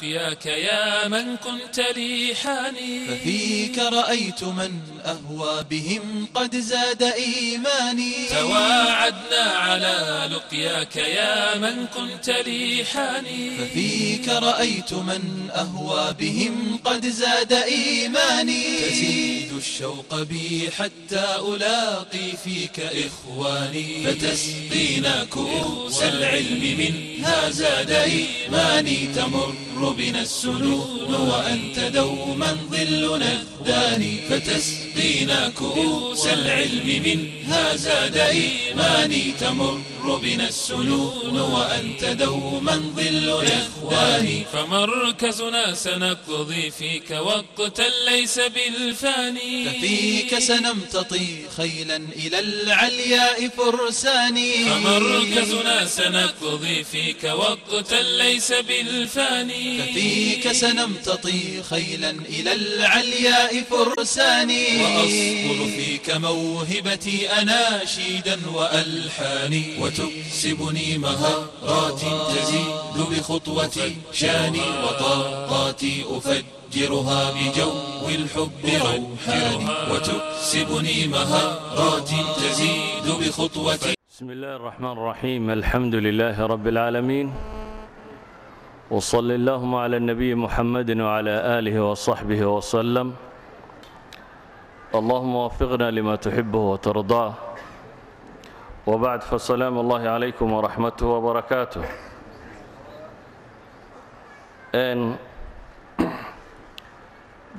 ساقياك يا من كنت لي حاني ففيك رأيت من أهوى بهم قد زاد إيماني تواعدنا على لقياك يا من كنت لي حاني ففيك رأيت من أهوى بهم قد زاد إيماني تزيد الشوق بي حتى ألاقي فيك إخواني فتسقينا كؤوس العلم منها زاد إيماني تمر تمر بنا السنون وأنت دوما ظلنا الداني فتسقينا كؤوس العلم منها زاد إيماني تمر يمر بنا السنون وأنت دوما ظل إخواني فمركزنا سنقضي فيك وقتا ليس بالفاني ففيك سنمتطي خيلا إلى العلياء فرساني فمركزنا سنقضي فيك وقتا ليس بالفاني ففيك سنمتطي خيلا إلى العلياء فرساني وأصقل فيك موهبتي أناشيدا وألحاني تكسبني مهارات تزيد بخطوتي شاني وطاقاتي أفجرها بجو الحب روحاني وتكسبني مهارات تزيد بخطوتي بسم الله الرحمن الرحيم الحمد لله رب العالمين وصل اللهم على النبي محمد وعلى آله وصحبه وسلم اللهم وفقنا لما تحبه وترضاه wbacd fasalaam allahi calaykum waraxmatuh wbarakaatuh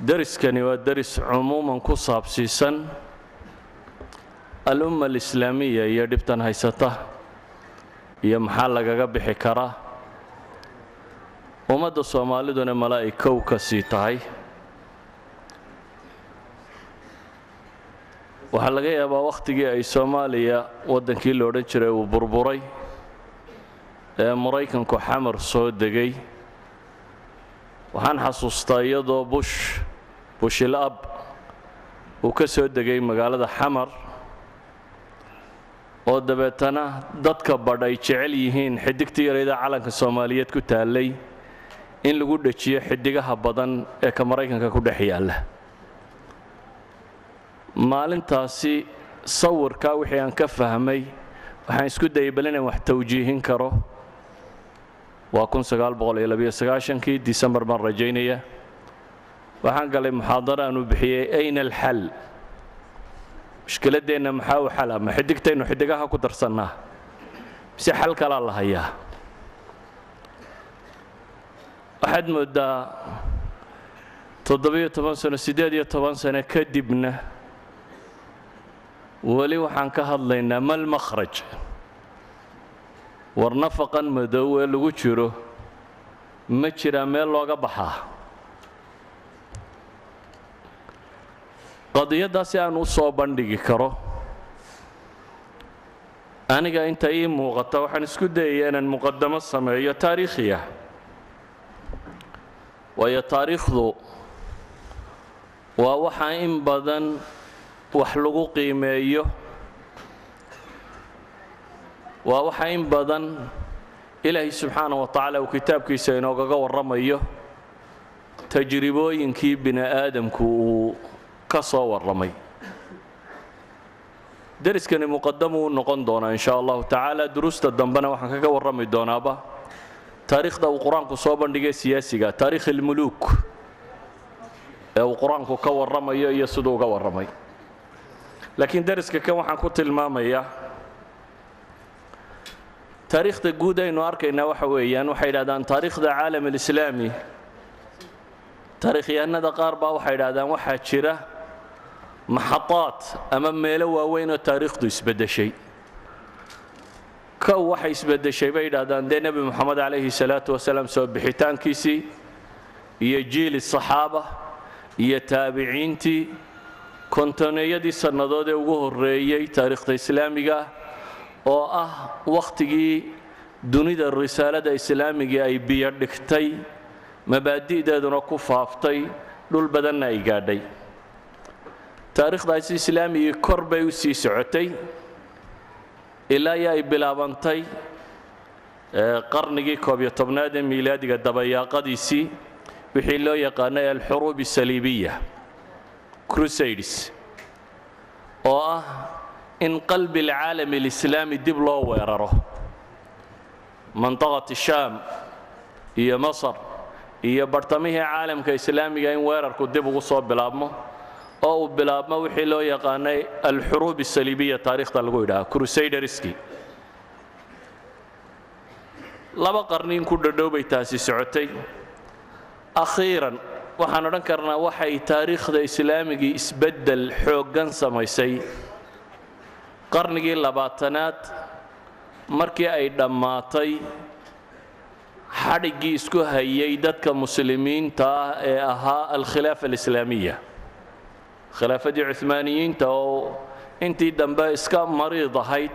deriskani waa deris cumuuman ku saabsiisan al-umma alislaamiya iyo dhibtan haysata iyo maxaa lagaga bixi karaa ummadda soomaaliduna malaa'ig kow ka sii tahay waxaa laga yaabaa wakhtigii ay soomaaliya waddankii la odhan jiray uu burburay ee maraykanku xamar soo degay. Waxaan xasuustaa iyadoo bush bushil ab uu ka soo degay magaalada xamar oo dabeetana dadka badh ay jecel yihiin xidigtii yarayda calanka soomaaliyeed ku taallay in lagu dhejiyo xidigaha badan ee ka maraykanka ku dhex yaalla maalintaasi sawirkaa wixii aan ka fahmay waxaan isku dayay bal inaan wax tawjiihin karo. Waa kii disembar baan rajaynaya. Waxaan galay muxaadaro aanu bixiyey ayna alxal? Mushkiladdeenna maxaa u xala ma xidigtaynu xidigaha ku darsannaa? Mise xal kalaa la hayaa waxaad mooddaa toddobiyo toban sano siddeed iyo toban sano kadibna weli waxaan ka hadlaynaa mal makhraj. War nafaqan madow ee lagu jiro ma jiraa meel looga baxaa? Qadiyaddaa si aan u soo bandhigi karo. Aniga inta ii muuqata waxaan isku dayaya inaan muqadamo sameeyo taariikhiya. Waayo taariikhdu waa waxaa in badan wax lagu qiimeeyo. Waa waxa in badan. Ilaahay subxaana wa tacaala uu kitaabkiisa inoogaga warramayo. Tajribooyinkii bini aadamku uu ka soo warramay. Deriskani muqadamuu u noqon doonaa in sha allahu tacaala. Duruusta dambena waxaan kaga warrami doonaaba. Taariikhda uu qur'aanku soo bandhigay siyaasiga taariikh ilmuluuk ee uu qur'aanku ka warramayo iyo siduu uga warramay laakiin deriska kan waxaan ku tilmaamayaa taariikhda guud aynu arkaynaa waxa weeyaan waxay yidhahdaan taariikhda caalam alislaami. Taariikhyahanada qaar baa waxay yidhahdaan waxaa jira maxadaad ama meelo waaweyn oo taariikhdu isbeddeshay. Kow waxay isbeddeshay bay yidhahdaan dee nebi moxamed calayhi salaatu wasalaam soo bixitaankiisii iyo jiili saxaaba iyo taabiciintii kontoneeyadii sannadood ee ugu horreeyey taariikhda islaamiga oo ah wakhtigii dunida risaalada islaamigii ay biyo dhigtay mabaadi'deeduna ku faaftay dhul badanna ay gaadhay. Taariikhdaasi islaamigii kor bay u sii socotay ilaa iyo ay bilaabantay qarnigii koob iyo tobnaad ee miilaadiga dabayaaqadiisii wixii loo yaqaanay alxuruub asaliibiya crusades oo ah in qalbi alcaalami alislaami dib loo weeraro. Mantaqat shaam iyo masar iyo bartamihii caalamka islaamiga in weerarku dib ugu soo bilaabmo oo uu bilaabmo wixii loo yaqaanay alxuruub asaliibiya taarikhda lagu yidhaha crusaderski laba qarniin ku dhadhow bay taasi socotay. Akhiiran waxaan odhan karnaa waxay taariikhda islaamigii isbeddel xooggan samaysay. Qarnigii labaatanaad markii ay dhammaatay xadhiggii isku hayay dadka muslimiinta ah ee ahaa alkhilaafa alislaamiya. Khilaafadii cumaaniyiinta oo intii dambe iska mariid ahayd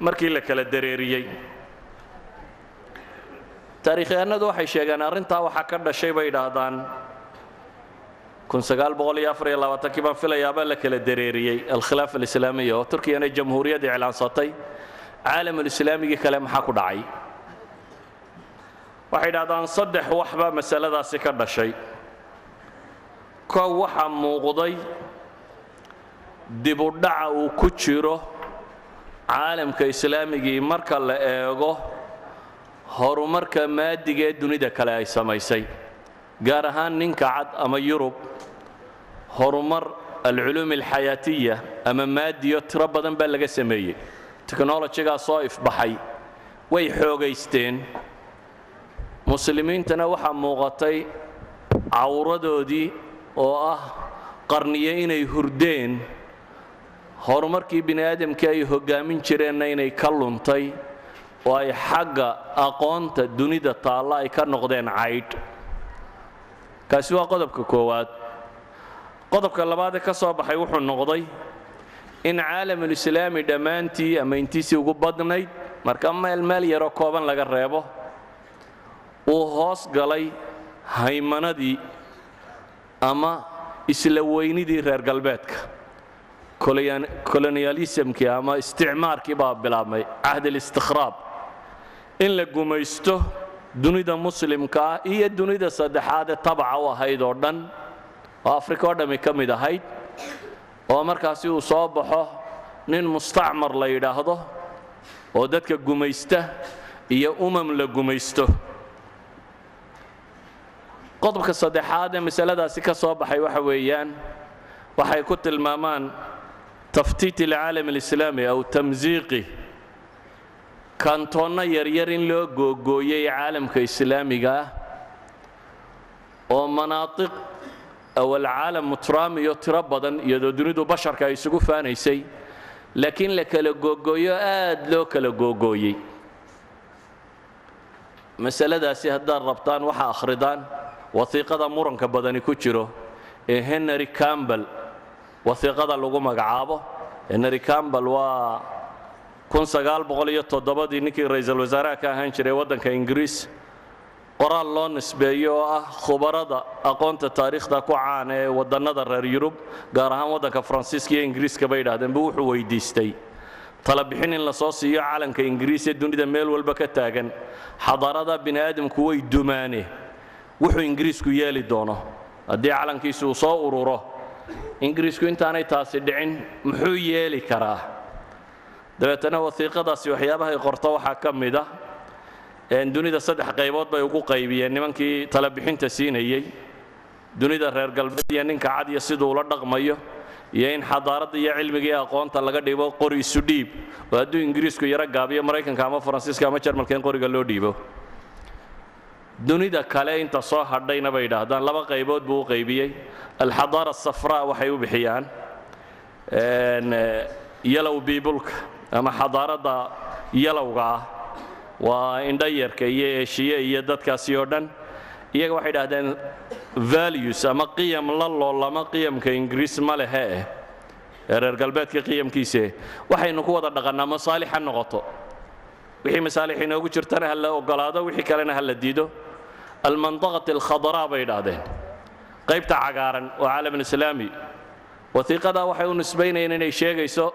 markii la kala dareeriyey. Taarikhyahanadu waxay sheegeen arrintaa waxaa ka dhashay bay idhaahdaan kii baan filayaabaa la kala dareeriyey. Alkhilaafa alislaamiya oo turkiyana jamhuuriyad iclaansatay caalamulislaamigii kale maxaa ku dhacay? Waxay idhahdaan saddex waxbaa masaladaasi ka dhashay. Kow waxaa muuqday dibudhaca uu ku jiro caalamka islaamigii marka la eego horumarka maadiga ee dunida kale ay samaysay gaar ahaan ninka cad ama yurub horumar alculuum alxayaatiya ama maadiyo tiro badan baa laga sameeyey. Teknolojigaa soo ifbaxay way xoogaysteen. Muslimiintana waxaa muuqatay cawradoodii oo ah qarniyo inay hurdeen. Horumarkii bini aadamkii ay hoggaamin jireenna inay ka luntay oo ay xagga aqoonta dunida taalla ay ka noqdeen caydh kaasi waa qodobka koowaad qodobka labaadee ka soo baxay wuxuu noqday in caalamulislaami dhammaantii ama intiisii ugu badnayd marka meel meel yaroo kooban laga reebo uu hoos galay haymanadii ama isla weynidii reer galbeedka. Koloniyalismkii ama isticmaarkii baa bilaabmay cahd alistikhraab in la gumaysto dunida muslimka ah iyo dunida saddexaad ee tabaca u ahayd oo dhan oo afrika oo dhammi ka mid ahayd oo markaasi uu soo baxo nin mustacmar la yidhaahdo oo dadka gumaysta iyo umam la gumaysto. Qodobka saddexaad ee masaladaasi ka soo baxay waxa weeyaan waxay ku tilmaamaan taftiit alcaalam alislaami aw tamsiiqi kantoonna yaryar in loo googooyey caalamka islaamiga ah oo manaatiq aw alcaalam mutraamiyo tiro badan iyadoo dunidu basharka ay isugu faanaysay laakiin la kala googooyo aad loo kala googooyey. Masaladaasi haddaad rabtaan waxa akhridaan wasiiqada muranka badani ku jiro ee henry campbell wasiiqada lagu magacaabo. Henry campbell waa ii ninkii ra'iisul wasaaraha ka ahaan jiray waddanka ingiriis qoraal loo nisbeeyo oo ah khubarada aqoonta taariikhda ku caana ee waddannada reer yurub gaar ahaan waddanka faransiiska iyo ingiriiska bay idhahdeen buu wuxuu weydiistay. Talabixin in la soo siiyo calanka ingiriis ee dunida meel walba ka taagan. Xadaarada bini aadamku way dumaane. Wuxuu ingiriisku yeeli doono. Haddii calankiisu uu soo ururo ingiriisku intaanay taasi dhicin muxuu yeeli karaa? Dabeetana wasiiqadaasi waxyaabahay qorto waxaa ka mid ah dunida saddex qaybood bay ugu qaybiyeen. Nimankii talabixinta siinayey dunida reer galbeed iyo ninka cad iyo siduu ula dhaqmayo iyo in xadaaradda iyo cilmiga iyo aqoonta laga dhibo qori isu dhiib. Oo hadduu ingiriisku yaro gaabiyo maraykanka ama faransiiska ama jarmalka in qoriga loo dhiibo. Dunida kale inta soo hadhayna bay idhaahdaan. Laba qaybood buu u qaybiyey. Alxadaara asafraa waxay u bixiyaan. Yalow biibulka ama xadaaradda yalowga ah waa indhayarka iyo eeshiye iyo dadkaasi oo dhan. Iyaga waxay idhahdeen values ama qiyam la loolama qiyamka ingiriis ma lehe. Eh ee reer galbeedka qiyamkiise waxaynu ku wada dhaqannaa masaalix ha noqoto. Wixii masaalix inoogu jirtana ha la ogolaado wixii kalena ha la diido. Almandaqat alkhadaraa bay idhaahdeen. Qaybta cagaaran oo caalamulislaami wasiiqadaa waxay u nisbaynayeen inay sheegayso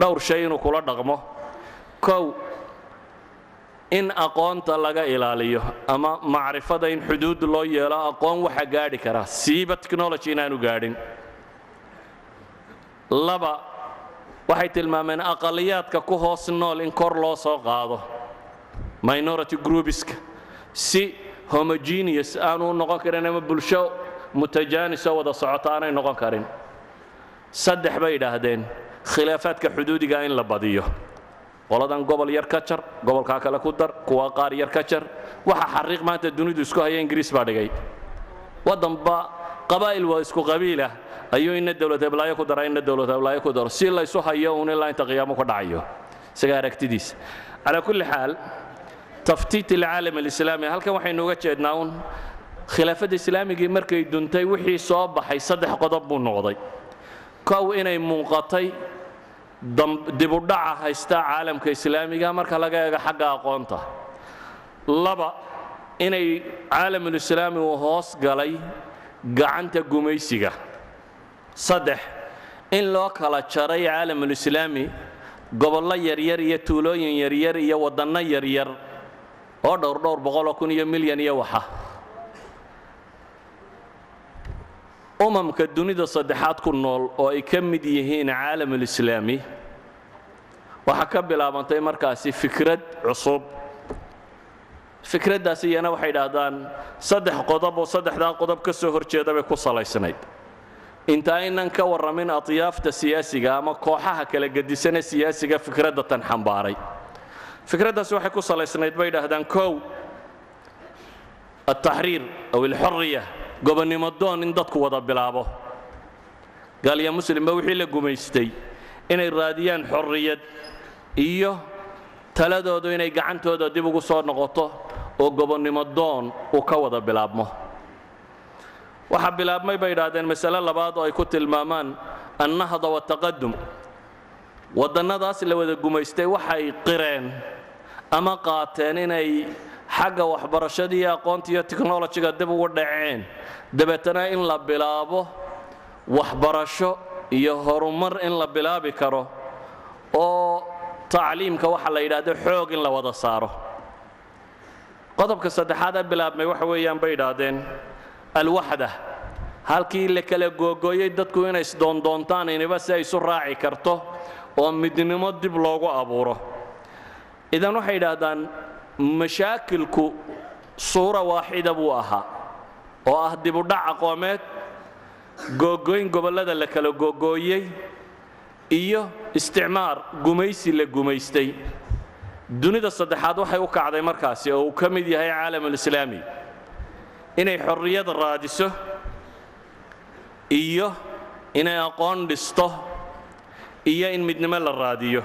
dhowr shay inuu kula dhaqmo. Kow in aqoonta laga ilaaliyo ama macrifada in xuduud loo yeelo aqoon waxa gaadhi kara. Siiba technology inaanu gaadhin. Laba waxay tilmaameen aqaliyaadka ku hoos nool in kor loo soo qaado minority groupiska. Si homogeneous aanu noqon karin ama bulsho mutajaanisoo wada socota aanay noqon karin. Saddex bay idhaahdeen khilaafaadka xuduudiga in la badiyo qoladan gobol yar ka jar gobolkaa kale ku dar kuwa qaar yar ka jar. Waxa xariiq maanta dunidu isku haya ingiriis baa dhigay. Waddanba qabaa'il waa isku qabiilah ayuu ina dowlad heblaayo ku dara ina dowlad heblaayo ku daro. Si laysu hayo uun ilaa inta qiyaamo ku dhacayo. Isaga aragtidiisa calaa kulli xaal taftiit alcaalam alislaami halkan waxaynu uga jeednaa un khilaafadda islaamigii markay duntay wixii soo baxay saddex qodob buu noqday. Kow inay muuqatay dibudhaca haysta caalamka islaamiga marka laga eego xagga aqoonta. Laba inay caalamulislaami uu hoos galay gacanta gumaysiga. Saddex in loo kala jaray caalamulislaami gobollo yaryar iyo tuulooyin yaryar iyo waddanno yaryar oo dhowr dhowr boqoloo kun iyo milyan iyo waxa umamka dunida saddexaad ku nool oo ay ka mid yihiin caalamulislaami waxaa ka bilaabantay markaasi fikrad cusub. Fikraddaas iyana waxay idhaahdaan saddex qodob oo saddexdaa qodob ka soo horjeeda bay ku salaysnayd inta aynan ka warramin atyaafta siyaasiga ama kooxaha kala gedisane siyaasiga fikradda tan xambaaray. Fikraddaasi waxay ku salaysnayd bay idhaahdaan kow altaxriir aw alxorriya gobonnimo doon in dadku wada bilaabo. Gaalya muslimba wixii la gumaystay inay raadiyaan xorriyad iyo taladoodu inay gacantooda dib ugu soo noqoto oo gobonnimo doon uu ka wada bilaabmo. Waxaa bilaabmay bay idhaahdeen masale labaad oo ay ku tilmaamaan annahda wataqadum waddannadaas la wada gumaystay waxay qireen ama qaateen inay xagga waxbarashada iyo aqoonta iyo technolojiga dib ugu dhaceen. Dabeetana in la bilaabo waxbarasho iyo horumar in la bilaabi karo oo tacliimka waxa la yidhaahdo xoog in la wada saaro. Qodobka saddexaad ee bilaabmay waxa weeyaan bay idhaahdeen alwaxda halkii la kala googooyey dadku inay isdoondoontaan iniba si ay isu raaci karto oo midnimo dib loogu abuuro. Idan waxay idhaahdaan mashaakilku suura waaxida buu ahaa oo ah dibudhac aqoomeed googooyn gobollada la kala googooyey iyo isticmaar gumaysi la gumaystay. Dunida saddexaad waxay u kacday markaasi oo uu ka mid yahay caalamulislaami inay xorriyad raadiso iyo inay aqoon dhisto iyo in midnimo la raadiyo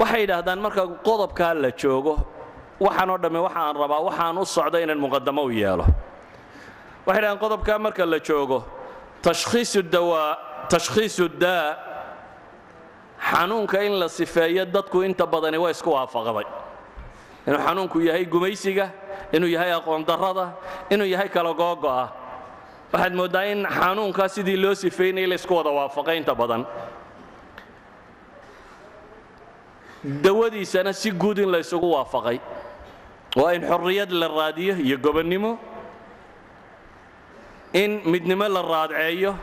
waxay yidhaahdaan marka qodobkaa la joogo waxaanoo dhamme waxaan rabaa waxaan u socda inaan muqadamo u yeelo. Waxay dhahdaan qodobkaa marka la joogo tashkhiisu daa xanuunka in la sifeeyo dadku inta badani waa isku waafaqday. Inuu xanuunku yahay gumaysiga inuu yahay aqoondarrada inuu yahay kala googo'a waxaad mooddaa in xanuunkaa sidii loo sifeynayay la isku wada waafaqay inta badan dawadiisana si guud in la ysugu waafaqay. Waa in xorriyad la raadiyo iyo gobonnimo. In midnimo la raadceeyo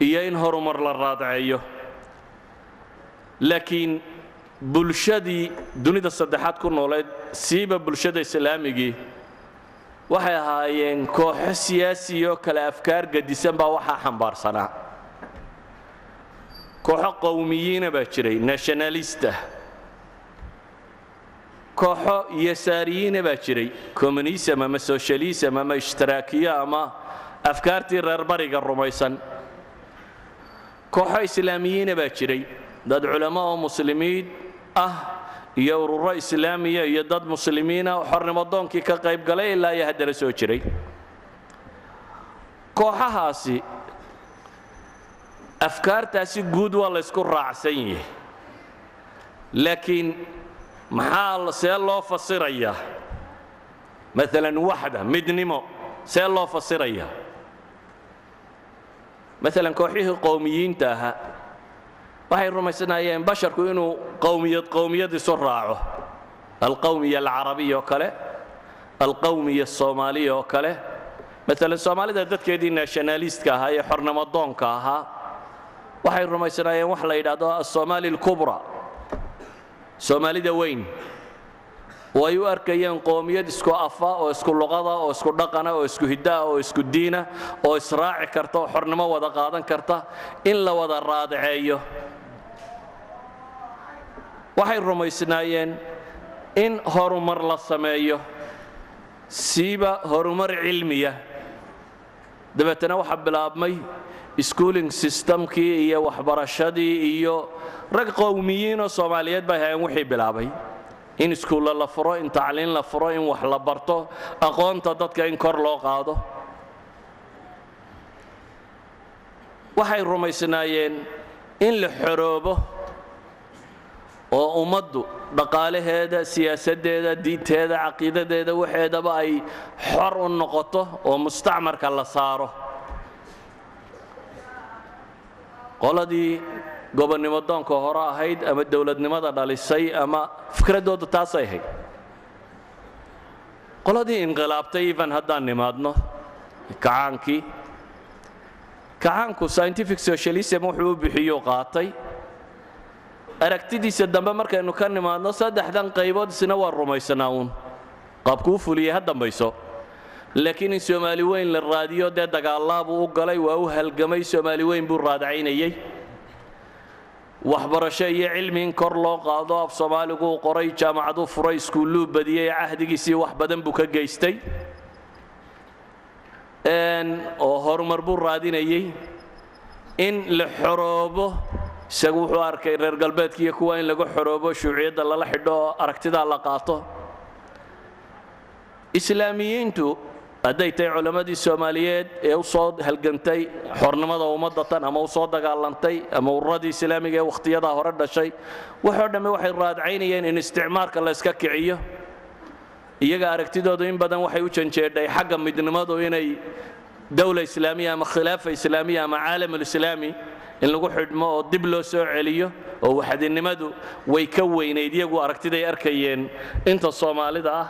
iyo in horumar la raadceeyo. Laakiin bulshadii dunida saddexaad ku nooleed siiba bulshada islaamigii waxay ahaayeen kooxo siyaasiya oo kale afkaar gadisan baa waxaa xambaarsanaa kooxo qowmiyiina baa jiray nationalista. Kooxo yasaariyiina baa jiray communism ama socialism ama ishtiraakiyo ama afkaartii reer bariga rumaysan. Kooxo islaamiyiina baa jiray dad culamo oo muslimiin ah iyo ururo islaamiya iyo dad muslimiina xornimo doonkii ka qayb galay ilaa iyo haddana soo jiray. Kooxahaasi afkaartaasi guud waa la ysku raacsan yahay. Laakiin maxaa see loo fasirayaa maalan waxda midnimo see loo fasirayaa maalan kooxihii qowmiyiinta ahaa waxay rumaysnaayeen basharku inuu qowmiyad qowmiyad isu raaco. Alqawmiya alcarabiya oo kale alqawmiya asoomaaliya oo kale. Maalan soomaalida dadkeedii nationalistka ahaa ee xornimo doonka ahaa waxay rumaysanaayeen wax la yidhaahdo asoomaali alkubra soomaalida weyn. Oo ay u arkayeen qoomiyad isku afa oo isku luqada oo isku dhaqana oo isku hiddaah oo isku diina oo israaci karta oo xornimo wada qaadan karta in la wada raadaceeyo waxay rumaysnaayeen in horumar la sameeyo siiba horumar cilmiya. Dabeetana waxaa bilaabmay schooling systemkii iyo waxbarashadii iyo rag qowmiyiinoo soomaaliyeed bay hayeen wixii bilaabay. In iskuulla la furo in tacliin la furo in wax la barto aqoonta dadka in kor loo qaado. Waxay rumaysnaayeen in la xoroobo oo ummaddu dhaqaalaheeda siyaasaddeeda diinteeda caqiidadeeda waxeedaba ay xor u noqoto oo mustacmarka la saaro qoladii gobonnimo doonka hore ahayd ama dowladnimada dhalisay ama fikraddoodu taasay ahayd. Qoladii inqilaabtay even haddaan nimaadno kacaankii. Kacaanku scientific socialism wuxuu u bixiyuu qaatay. Aragtidiisa dambe markaynu ka nimaadno saddexdan qaybood isna waa rumaysanaa uun. Qaabku u fuliyey ha dambayso laakiin in soomaali weyn la raadiyo dee dagaalaabuu u galay waa u halgamay soomaali weyn buu raadacaynayey waxbarasho iyo cilmi in kor loo qaado af soomaaliguu qoray jaamacaduu furay iskuulluu badiyey cahdigiisii wax badan buu ka geystay. Oo horumar buu raadinayey in la xoroobo isagu wuxuu arkay reer galbeedka iyo kuwa in laga xoroobo shuuciyadda lala xidho oo aragtidaa la qaato. Islaamiyiintu hadday tahay culammadii soomaaliyeed ee u soo halgantay xornimada ummadda tan ama u soo dagaalantay ama ururadii islaamiga ee wakhtiyadaa hore dhashay waxoo dhamme waxay raadcaynayeen in isticmaarka la yska kiciyo. Iyaga aragtidoodu in badan waxay u janjeedhay xagga midnimadu inay dowla islaamiya ama khilaafa islaamiya ama caalamulislaami in lagu xidhmo oo dib loo soo celiyo oo waxadinimadu way ka weynayd iyagu aragtiday arkayeen. Inta soomaalida ah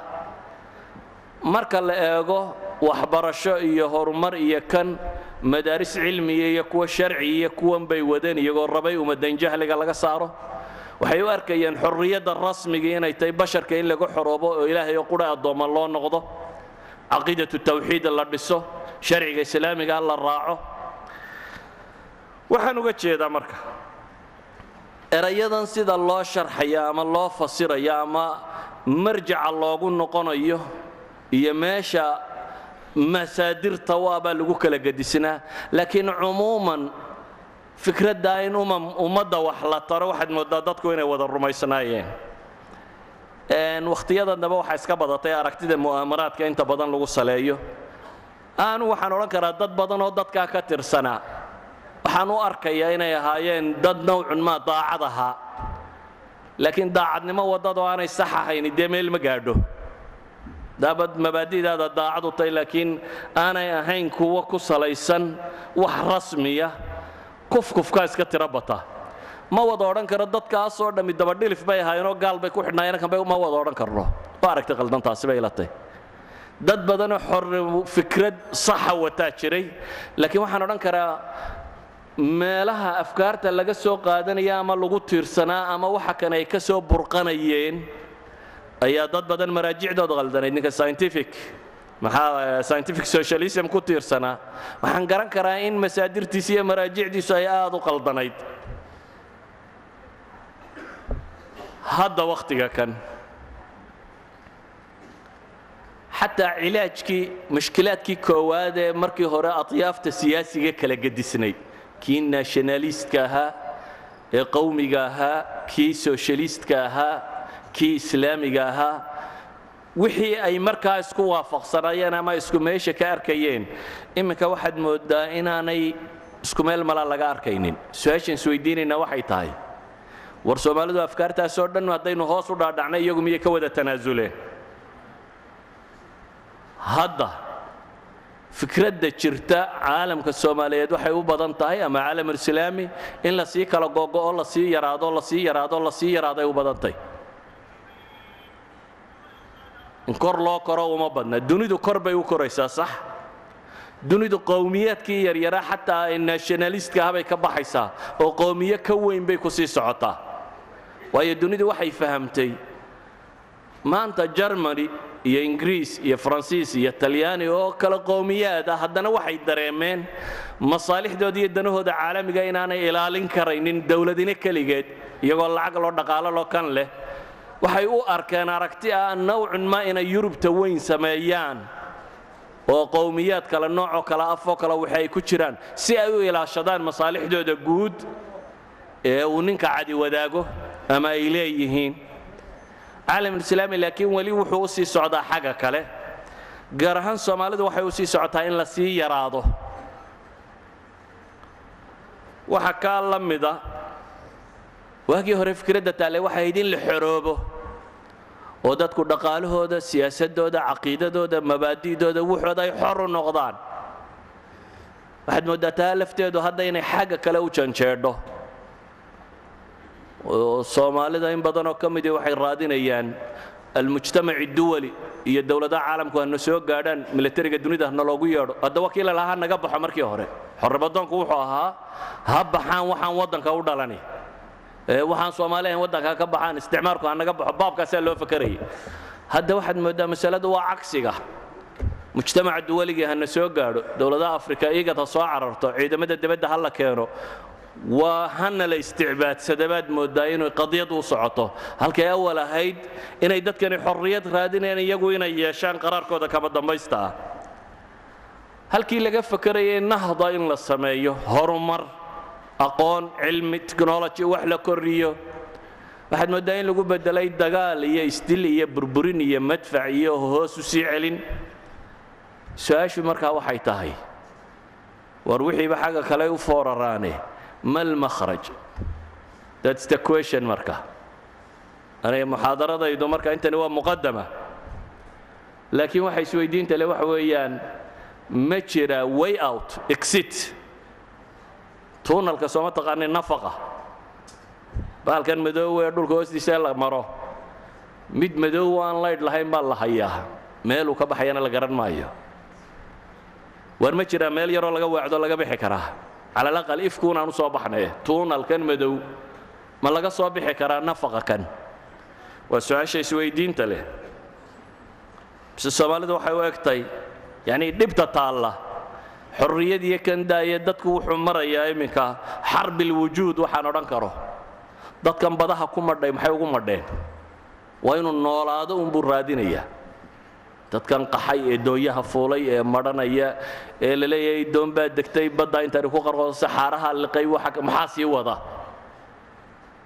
marka la eego waxbarasho iyo horumar iyo kan madaaris cilmiya iyo kuwa sharci iyo kuwan bay wadeen iyagoo rabay ummadan jahliga laga saaro. Waxay u arkayeen xorriyadda rasmigii inay tahay basharka in laga xoroobo oo ilaahay oo qura addoomma loo noqdo. Caqiidatu tawxiid la dhiso sharciga islaamiga la raaco. Waxaan uga jeedaa marka erayadan sida loo sharxaya ama loo fasiraya ama marjaca loogu noqonayo iyo meesha masaadirta waabaa lagu kala gedisnaa laakiin cumuuman fikraddaa in umam ummadda wax la taro waxaad mooddaa dadku inay wada rumaysnaayeen. Wakhtiyadan dambe waxaa iska badatay aragtida mu'aamaraadka inta badan lagu saleeyo. Aanu waxaan odhan karaa dad badan oo dadkaa ka tirsanaa. Waxaan u arkayaa inay ahaayeen dad nowcun maa daacad ahaa. Laakiin daacadnimo waddadoo aanay sax ahayni dee meel ma gaadho daabad mabaadi'daada daacad u tahay laakiin aanay ahayn kuwo ku salaysan wax rasmiya kufkufkaa iska tiro bata. Ma wada odhan karo dadkaasoo dhammi dabadhilif bay ahaayeenoo gaal bay ku xidhnaayeen kan bay ma wada odhan karno. Waa aragtay qaldantaasi bay ila tahay. Dad badanoo xor fikrad saxa wataa jiray laakiin waxaan odhan karaa meelaha afkaarta laga soo qaadanaya ama lagu tiirsanaa ama waxa kan ay ka soo burqanayeen ayaa dad badan maraajicdooda qaldanayd ninka scientific. Maxaa scientific socialism ku tiirsanaa waxaan garan karaa in masaadirtiisa iyo maraajicdiisu ay aad u qaldanayd. Hadda wakhtiga kan. Xataa cilaajkii mushkilaadkii koowaad ee markii hore adyaafta siyaasiga kala gedisnayd kii nationalistka ahaa ee qowmiga ahaa kii socialistka ahaa kii islaamiga ahaa wixii ay markaa isku waafaqsanayeen ama isku meesha ka arkayeen iminka waxaad mooddaa inaanay isku meel mala laga arkaynin. Su'aashaan isweydiinaynaa waxay tahay. War soomaalidu afkaartaasoo dhan haddaynu hoos u dhaadhacnay iyagu miyay ka wada tanaasuleen hadda fikradda jirta caalamka soomaaliyeed waxay u badan tahay ama caalamulislaami in la sii kala gogo'o la sii yaraado la sii yaraado la sii yaraado ay u badan tahay in kor loo koro uma badna. Dunidu kor bay u koraysaa sax. Dunidu qowmiyaadkii yaryaraa xataa ay nationalistka ah bay ka baxaysaa oo qowmiyo ka weyn bay ku sii socotaa. Waayo dunidu waxay fahamtay maanta germany iyo ingiriis iyo faransiis iyo talyaani oo kale qowmiyaad ah haddana waxay dareemeen masaalixdooda iyo danahooda caalamiga inaanay ilaalin karaynin dowladine keligeed iyagoo lacag loo dhaqaalo loo kan leh waxay u arkeen aragti ah nawcun ma inay yurubta weyn sameeyaan. oo qowmiyaad kale noocoo kale afoo kale waxa ay ku jiraan. Si ay u ilaashadaan masaalixdooda guud ee uu ninka cadi wadaago ama ay leeyihiin. Caalamulislaami laakiin weli wuxuu u sii socdaa xagga kale. Gaar ahaan soomaalidu waxay u sii socotaa in la sii yaraado. Waxa kaa la mida waagii hore fikradda taale waxay ahayd in la xoroobo. Oo dadku dhaqaalahooda siyaasadooda caqiidadooda mabaadi'dooda wuxooda ay xor u noqdaan. Waxaad mooddaa taa lafteedu hadda inay xagga kale u janjeedho. Oo soomaalida in badanoo ka midii waxay raadinayaan almujtamaci duwali iyo dowladaha caalamku hana soo gaadhaan milatariga dunida hana loogu yeedho. Hadda wakiila lahaa naga baxo markii hore. Xorribadoonku wuxuu ahaa ha baxaan waxaan waddanka u dhalani waxaan soomaali ahayn waddanka ka baxaan isticmaalku ha naga baxo baabkaasaa loo fakarayay hadda waxaad mooddaa masaladu waa cagsiga. Mujtamaca duwaligii hana soo gaadho dowladaha afrika igad ha soo cararto ciidamada dibadda ha la keeno. Waa hana la isticbaadsada baad mooddaa inay qadiyad u socoto. Halkay awal ahayd inay dadkani xorriyad raadinayaan iyagu inay yeeshaan qaraarkooda kama dambaysta. Ah halkii laga fakarayay nahda in la sameeyo horumar aqoon cilmi technology wax la koriyo. Waxaad mooddaa in lagu bedelay dagaal iyo isdil iyo burburin iyo madfac iyo hoos u sii celin. Su'aashu markaa waxay tahay war wixiiba xagga kale u fooraraane ma lmakhraj that's the question marka. Aniga muxaadaradaydu marka intani waa muqadama laakiin waxa isweydiinta le waxa weeyaan ma jira way out exit tuunalka sooma taqaanin nafaqa. Baalkan madoowe ee dhulka hoostiisa la maro. Mid madoow aan laydh lahayn baa la hayaa. Meeluu ka baxayana la garan maayo. War ma jiraa meel yaroo laga weecdo laga bixi karaa. Cala alaqal ifkuunaan u soo tuunalkan madow ma laga soo bixi karaa nafaqa kan. Waa su'aasha isweydiinta leh. Bise soomaalidu waxay u egtay yacnii dhibta taalla xorriyad iyo kan daaya dadku wuxuu marayaa iminka xarbilwujuud waxaan odhan karo. Dadkan badaha ku madhay maxay ugu madheen? Waa inuu noolaado unbuu raadinayaa. Dadkan qaxay ee doonyaha fuulay ee madhanaya ee la leeyahay doon baa degtay badda intani ku qarqoodo saxaaraha liqay maxaa sii wada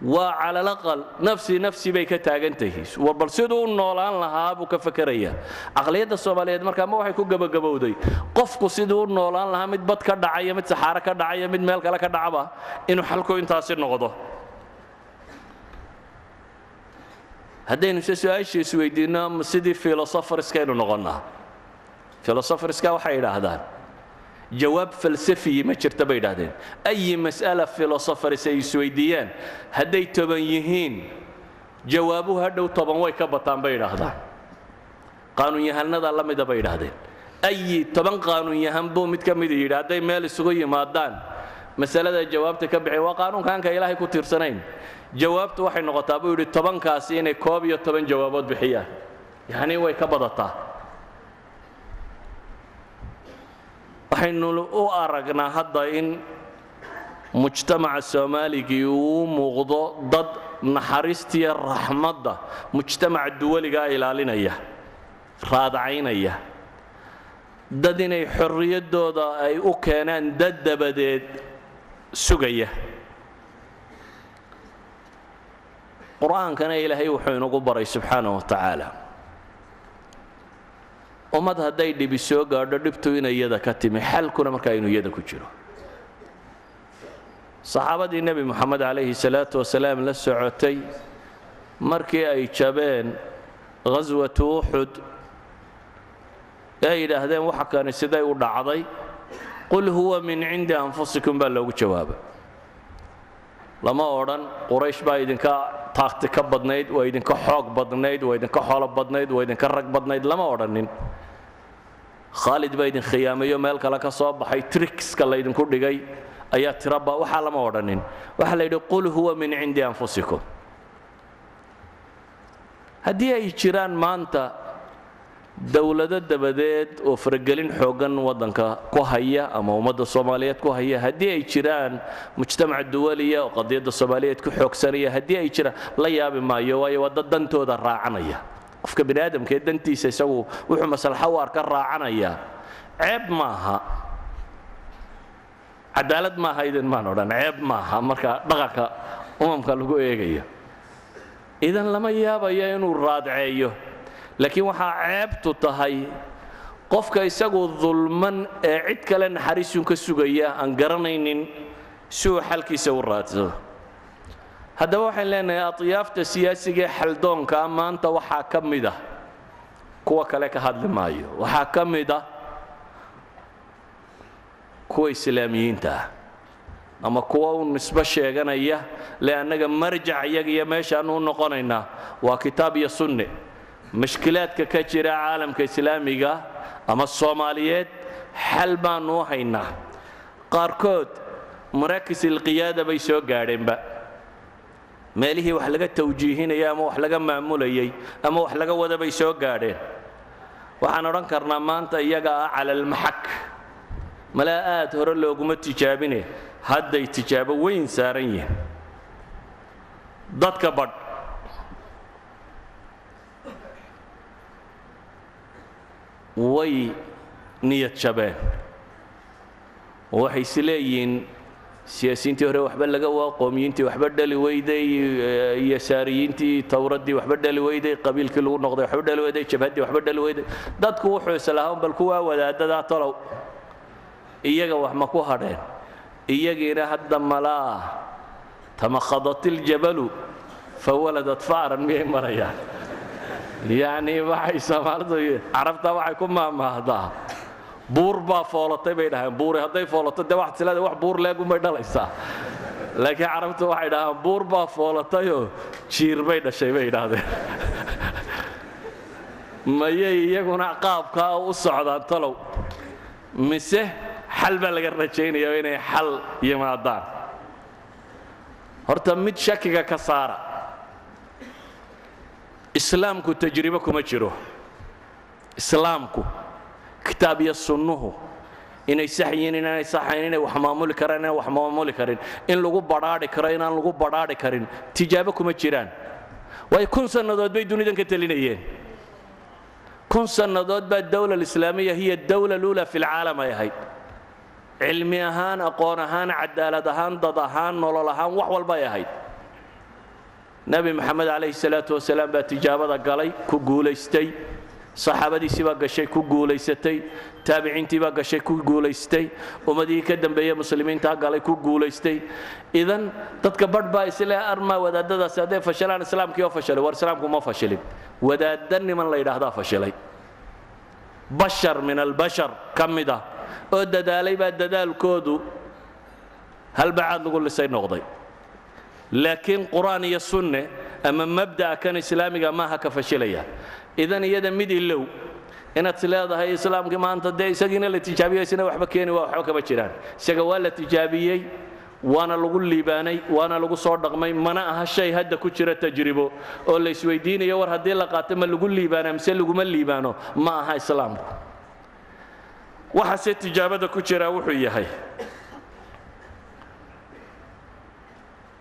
waa calalaqal nafsi nafsi bay ka taagan tahay bal siduu u noolaan lahaa buu ka fakerayaa caqliyadda soomaaliyeed markaa ma waxay ku gebagabowday qofku siduu u noolaan lahaa mid bad ka dhacaya mid saxaaro ka dhacaya mid meel kale ka dhacaba inuu xalku intaasi noqdo. Haddaynu se su'aasha isweydiinno sidii filosofariskaynu noqonnaa. Filosofariska waxay idhaahdaan jawaab falsafiyi ma jirta bay idhahdeen ayi mas'ala filosofaris ay isweydiiyaan hadday toban yihiin jawaabuhu hadhow toban way ka bataan bay idhaahdaan. Qaanuunyahanada la mida bay idhaahdeen. Ayi toban qaanuunyahan buu mid ka mida yidhi hadday meel isugu yimaadaan. Masalada jawaabta ka bixin waa qaanuunkaanka ilaahay ku tiirsanayn. Jawaabtu waxay noqotaa buu yidhi tobankaasi inay koob iyo toban jawaabood bixiyaan. Yacnii way ka badataa waxaynu u aragnaa hadda in mujtamaca soomaaligii uu muuqdo dad naxariistiya raxmadda mujtamaca duwaligaa ilaalinaya raadacaynaya dad inay xorriyaddooda ay u keenaan dad dabadeed sugaya. Qur'aankana ilaahay wuxuu inagu baray subxaana wa tacaala ummad hadday dhibi soo gaadho dhibtu inay iyada ka timi. Xalkuna markaa inuu iyada ku jiro. Saxaabadii nebi moxamed calayhi salaatu wasalaam la socotay markii ay jabeen ghaswatu uxud ee yidhaahdeen waxa kani siday u dhacday? Qul huwa min cindi anfusikum baa loogu jawaabay lama odhan quraysh baa idinka taagti ka badnayd waa idinka xoog badnayd waa idinka xoolo badnayd waa idinka rag badnayd lama odhanin. Khaalid baa idin khiyaamayo meel kale ka soo baxay trikska laydinku dhigay ayaa tiraba waxaa lama odhanin. Waxaa la yidhi qul huwa min cindi anfusikum. Haddii ay jiraan maanta dowlado dabadeed oo faragelin xooggan waddanka ku haya ama ummadda soomaaliyeed ku haya haddii ay jiraan mujtamac duwaliya oo qadiyadda soomaaliyeed ku xoogsanaya haddii ay jiraan la yaabi maayo waayo waa dad dantooda raacanaya. Qofka bini aadamka ee dantiisa isagu wuxuu maslaxa u arka raacanaya. Ceeb maaha. Cadaalad maaha idin maan odhan ceeb maaha marka dhaqanka umamka lagu eegayo. Idan lama yaabayo inuu raadceeyo laakiin waxaa ceebtu tahay qofka isagu dulman ee cid kale naxariisun ka sugaya aan garanaynin si uu xalkiisa u raadsado haddaba waxaan leenahay atyaafta siyaasiga ee xaldoonkaa maanta waxaa ka mid ah kuwa kale ka hadli maayo. Waxaa ka mid ah kuwa islaamiyiinta ama kuwa u nisbo sheeganaya le annaga marjac iyaga iyo meeshaanu u noqonaynaa waa kitaab iyo sunne mashkilaadka ka jira caalamka islaamiga ama soomaaliyeed xal baanu u haynaa. Qaarkood marakis ilqiyaada bay soo gaadheenba. Meelihii wax laga tawjiihinayay ama wax laga maamulayay ama wax laga wada bay soo gaadheen. Waxaan odhan karnaa maanta iyaga ah cala almaxak malaa aad hore looguma tijaabine hadday tijaabo weyn saaran yihiin. Dadka badh way niyad jabeen waxay is leeyihiin siyaasiyiintii hore waxba laga waa qoomiyiintii waxba dhali weyday iyo saariyiintii towraddii waxba dhali weyday qabiilkii lagu noqday waxba dhali weyday jabhaddii waxba dhali weyday. Dadku wuxuu islahaan bal kuwaa wadaadadaa tolow. Iyaga wax ma ku hadheen. Iyagiina hadda malaa. Tamakhadat iljabalu fawaladat fa'ran miyay marayaan yacni waxay soomaalidu carabta waxay ku maamaahdaa buur baa foolatay bay dhahaan buuri hadday foolato dee waxaad sileedahay wax buur leegumay dhalaysaa. Laakiin carabtu waxay dhahaan buur baa foolatayoo jiir bay dhashay bay idhaahdeen mayay iyaguna qaabkaa u socdaan talow. Mise xal baa laga rajaynayaa inay xal yimaadaan. Horta mid shakiga ka saara islaamku tajribo kuma jiro. Islaamku kitaab iyo sunnuhu inay sax yihiin inaanay saxayn inay wax maamuli karaan inaan wax maamuli karin. In lagu badhaadhi karo inaan lagu badhaadhi karin tijaabo kuma jiraan. Waayo kun sannadood bay dunidan ka telinayeen. Kun sannadood baa dawla alislaamiya hiya dawla luula fi lcaalam ay ahayd. Cilmi ahaan aqoon ahaan cadaalad ahaan dad ahaan nolol ahaan wax walba ay ahayd nebi moxamed calayhi salaatu wasalaam baa tijaabada galay ku guulaystay. Saxaabadiisii baa gashay ku guulaysatay. Taabiciintii baa gashay ku guulaystay. Ummadihii ka dambeeye muslimiintaa galay ku guulaystay. Idan dadka badh baa isle armaa wadaadadaasi hadday fashilaan islaamkii oo fashilay war islaamku ma fashilin. Wadaadda niman la yidhaahdaa fashilay bashar min albashar ka mid ah. Oo dadaalay baa dadaalkoodu halbacaad lagu lisay noqday laakiin qur'aan iyo sunne ama mabda'a kan islaamiga maaha ka fashilaya. Idan iyada mid ilow inaad is leedahay islaamkii maanta dee isagiina la tijaabiyo isna waxba keeni waa waxba kama jiraan. Isaga waa la tijaabiyey waana lagu liibaanay waana lagu soo dhaqmay mana aha shay hadda ku jira tajribo. Oo la isweydiinayo war haddii la qaato ma lagu liibaana mise laguma liibaano? Ma aha islaamku. Waxaase tijaabada ku jira wuxuu yahay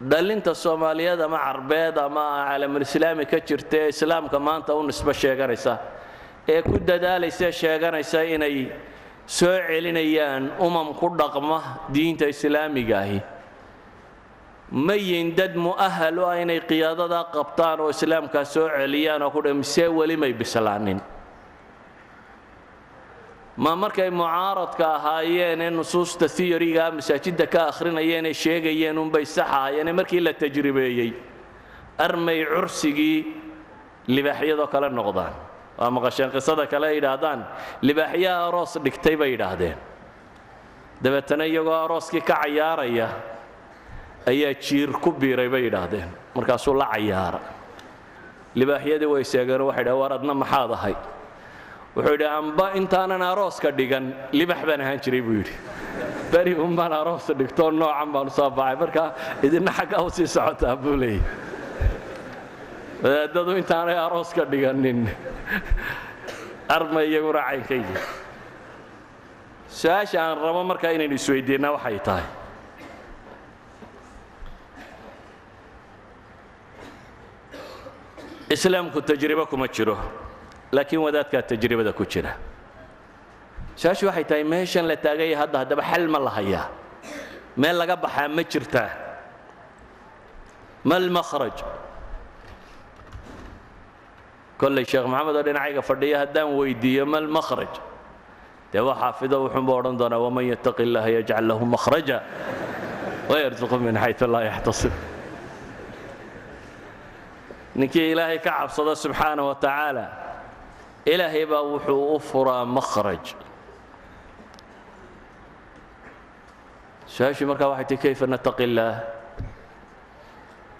dhalinta soomaaliyeed ama carbeed ama caalamulislaami ka jirta ee islaamka maanta u nisbo sheeganaysa. Ee ku dadaalaysa sheeganaysa inay soo celinayaan umam ku dhaqma diinta islaamiga ahi. Ma yihiin dad mu'ahal u ah inay qiyaadadaa qabtaan oo islaamkaa soo celiyaan oo kudhe mise weli may bislaanin ma markay mucaaradka ahaayeen ee nusuusta theoryga masaajidda ka akhrinayeen ee sheegayeen unbay sax ahaayeen markii la tajribeeyey armay cursigii libaaxyadoo kale noqdaan. Waa maqasheen qisada kale yidhaahdaan libaaxyaha aroos dhigtay bay yidhaahdeen. Dabeetana iyagoo arooskii ka cayaaraya ayaa jiir ku biiray bay yidhaahdeen. Markaasuu la cayaara. Libaaxyadii way seegeen waxay dhahen war adna maxaad ahay wuxuu yidhi amba intaanan arooska dhigan libax baan ahaan jiray buu yidhi. Beri un baan aroosa dhigtoo noocan baan u soo baxay. Marka idinna xaggaa u sii socotaa buu leeyay. Wadaadadu intaanay arooska dhiganin arma iyaguna caynka yihi su'aasha aan rabo markaa inaynu isweydiinna waxay tahay. Islaamku tajribo kuma jiro laakiin wadaadkaa tajribada ku jira. Su'aashu waxay tahay meeshan la taaganya hadda haddaba xal ma la hayaa meel laga baxaa ma jirtaa ma lmakhraj kollay sheekh maxamed oo dhinacayga fadhiya haddaan weydiiyo ma lmakhraj dee waa xaafido wuxuunba odhan doonaa waman yattaqi illaha yajcal lahu makhraja wayarzuqu min xaytu laa yaxtasib ninkii ilaahay ka cabsado subxaana wa tacaala ilaahay baa wuxuu u furaa makhraj. Su'aashii markaa waxay tii kayfa nattaqi illaah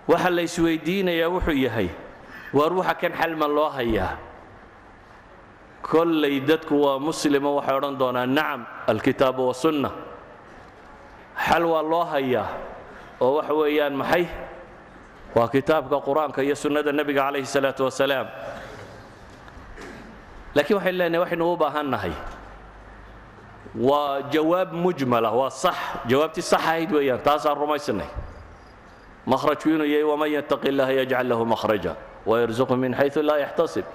waxa la wuxuu yahay waar waxa kan xalma loo hayaa. Kollay dadku waa muslimo waxay odhan doonaan nacam alkitaabu wasunna xal waa loo hayaa oo waxa weeyaan maxay? Waa kitaabka qur'aanka iyo sunnada nebiga calayhi salaatu wasalaam laakiin waxaynu leenahay waxaynu u baahannahay. Waa jawaab mujmala waa sax jawaabtii sax weeyaan taasaan rumaysnay. Makhrajku inuu yahay waman yattaqi illaha yajcal lahu makhraja wayarzuqu min xaysu laa yaxtasib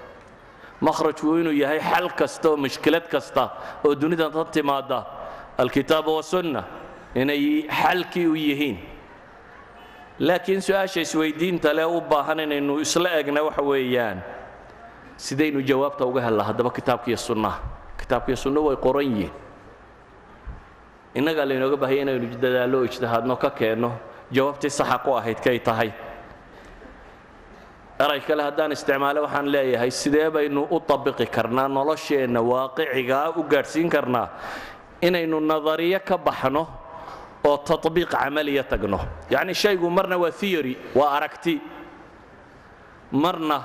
makhrajku inuu yahay xal kasta oo mushkilad kasta oo dunida tan timaada alkitaaba wasunna inay xalkii u yihiin. Laakiin su'aasha isweydiinta leh u baahan inaynu isla egna waxa weeyaan sidaynu jawaabta uga hellaa haddaba kitaabkiiyo sunnaha kitaabkiiyo sunna way qoran yihiin. Innagaa laynooga baahaya inaynu dadaallo o ijtihaadno ka keenno jawaabtii saxa ku ahayd kay tahay. Eray kale haddaan isticmaale waxaan leeyahay sidee baynu u tabiqi karnaa nolosheenna waaqicigaa u gaadhsiin karnaa inaynu nadariyo ka baxno oo tabiiq camaliya tagno. Yacni shaygu marna waa theory waa aragti. Marna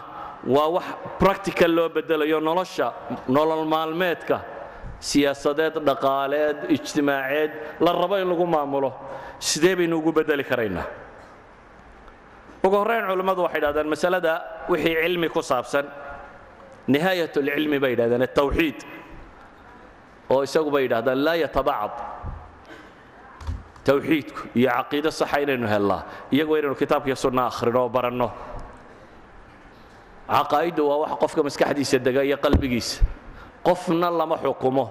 waa wax practical loo bedelayo nolosha nolol maalmeedka. Siyaasadeed dhaqaaleed ijtimaaceed la rabo in lagu maamulo. Sidee baynu ugu bedeli karaynaa ugu horrayn culimmadu waxay dhahdeen masalada wixii cilmi ku saabsan nihaayat lcilmi bay yidhahdeen atawxiid oo isagu bay yidhahdaan laa yatabacad. Tawxiidku iyo caqiido saxa inaynu hellaa iyagu inaynu kitaabkiyo sunna akhrino oo baranno caqaa'iddu waa wax qofka maskaxdiisa dega iyo qalbigiisa. Qofna lama xukumo.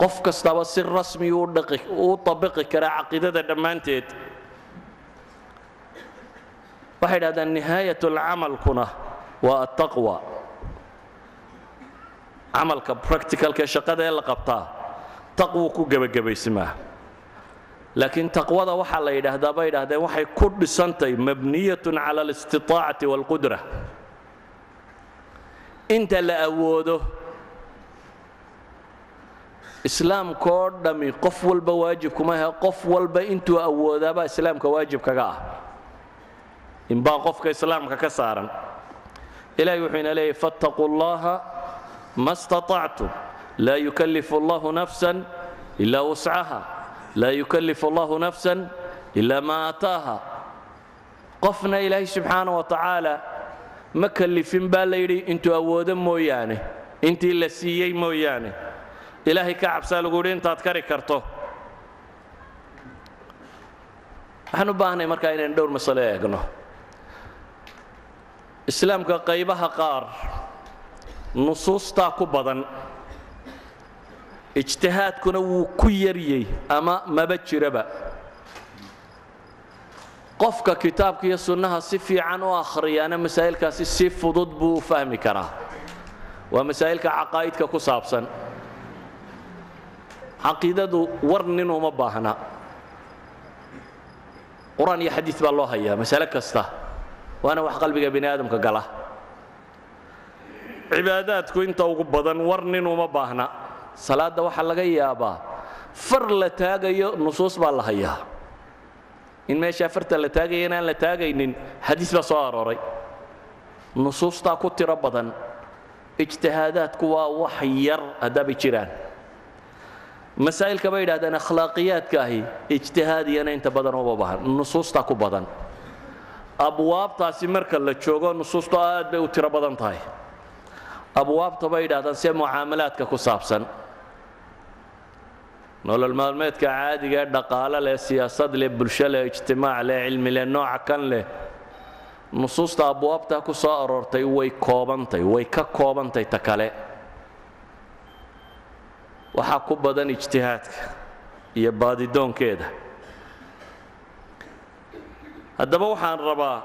Qof kastaba si rasmi u tabiqi karaa caqiidada dhammaanteed. Waxay idhahdaan nihaayat lcamalkuna waa attaqwa. Camalka practicalka shaqada ee la qabtaa taqwu ku gebagabaysmaa laakiin taqwada waxaa la yidhaahdaa bay yidhahdeen waxay ku dhisantahy mabniyatun cala alistiطaacati wاlqudra inta la awoodo islaamkaoo dhammi qof walba waajib kuma ahe qof walba intuu awoodaabaa islaamka waajib kaga ah inbaa qofka islaamka ka saaran ilahay wuxuu ina leeyahy faاtaquu اllaha ma اstaطactum laa yukallifu اllahu nafsan ila wuscaha laa yukallifu allahu nafsan ilaa maa aataaha qofna ilaahay subxaana wa tacaala ma kallifin baa la yidhi intuu awoodo mooyaane intii la siiyey mooyaane ilaahay ka cabsaa lagu yidhi intaad kari karto waxaan u baahnay markaa inaynu dhowr masalo eegno islaamka qaybaha qaar nusuustaa ku badan ijtihaadkuna wuu ku yaryey ama maba jiraba. Qofka kitaabka iyo sunnaha si fiican u akhriyaana masaa'ilkaasi si fudud buu u fahmi karaa. Waa masaa'ilka caqaa'idka ku saabsan. Caqiidadu war nin uma baahna. Qur'aan iyo xadiid baa loo hayaa masale kasta. Waana wax qalbiga bini aadamka gala. Cibaadaadku inta ugu badan war nin uma baahna salaadda waxaa laga yaabaa far la taagayo nusuus baa la hayaa. In meesha afarta la taagaya inaan la taagaynin xadiis baa soo arooray. Nusuustaa ku tiro badan ijtihaadaadku waa wax yar haddaabay jiraan. Masaa'ilka bay yidhahdeen akhlaaqiyaadka ahi ijtihaadiyana inta badan uma baahan nusuustaa ku badan. Abwaabtaasi marka la joogo nusuustu aad bay u tiro badan tahay. Abwaabta bay yidhahdaan see mucaamalaadka ku saabsan nolol maalmeedka caadiga ee dhaqaale leh siyaasad leh bulsho leh ijtimaac leh cilmi leh nooca kan leh. Nusuusta abwaabtaa ku soo aroortay way koobantay way ka koobantay ta kale. Waxaa ku badan ijtihaadka iyo baadidoonkeeda haddaba waxaan rabaa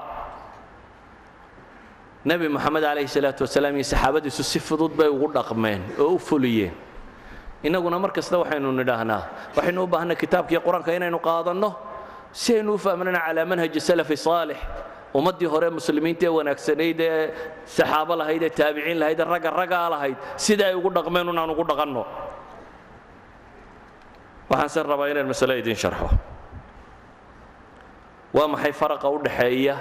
nebi moxamed calayhi salaatu wasalaam iyo saxaabadiisu si fudud bay ugu dhaqmeen oo u fuliyeen innaguna mar kasta waxaynu nidhaahnaa waxaynu u baahnay kitaabkiiyo qur'aanka inaynu qaadanno si aynu u fahmnana calaa manhaji salafi saalix. Ummaddii hore muslimiinta ee wanaagsanayd ee saxaabo lahayd ee taabiciin lahayd ee ragga raggaa lahayd sida ay ugu dhaqmeen unaan ugu dhaqanno. Waxaan se rabaa inaan masale idiin sharxo. Waa maxay faraqa u dhaxeeya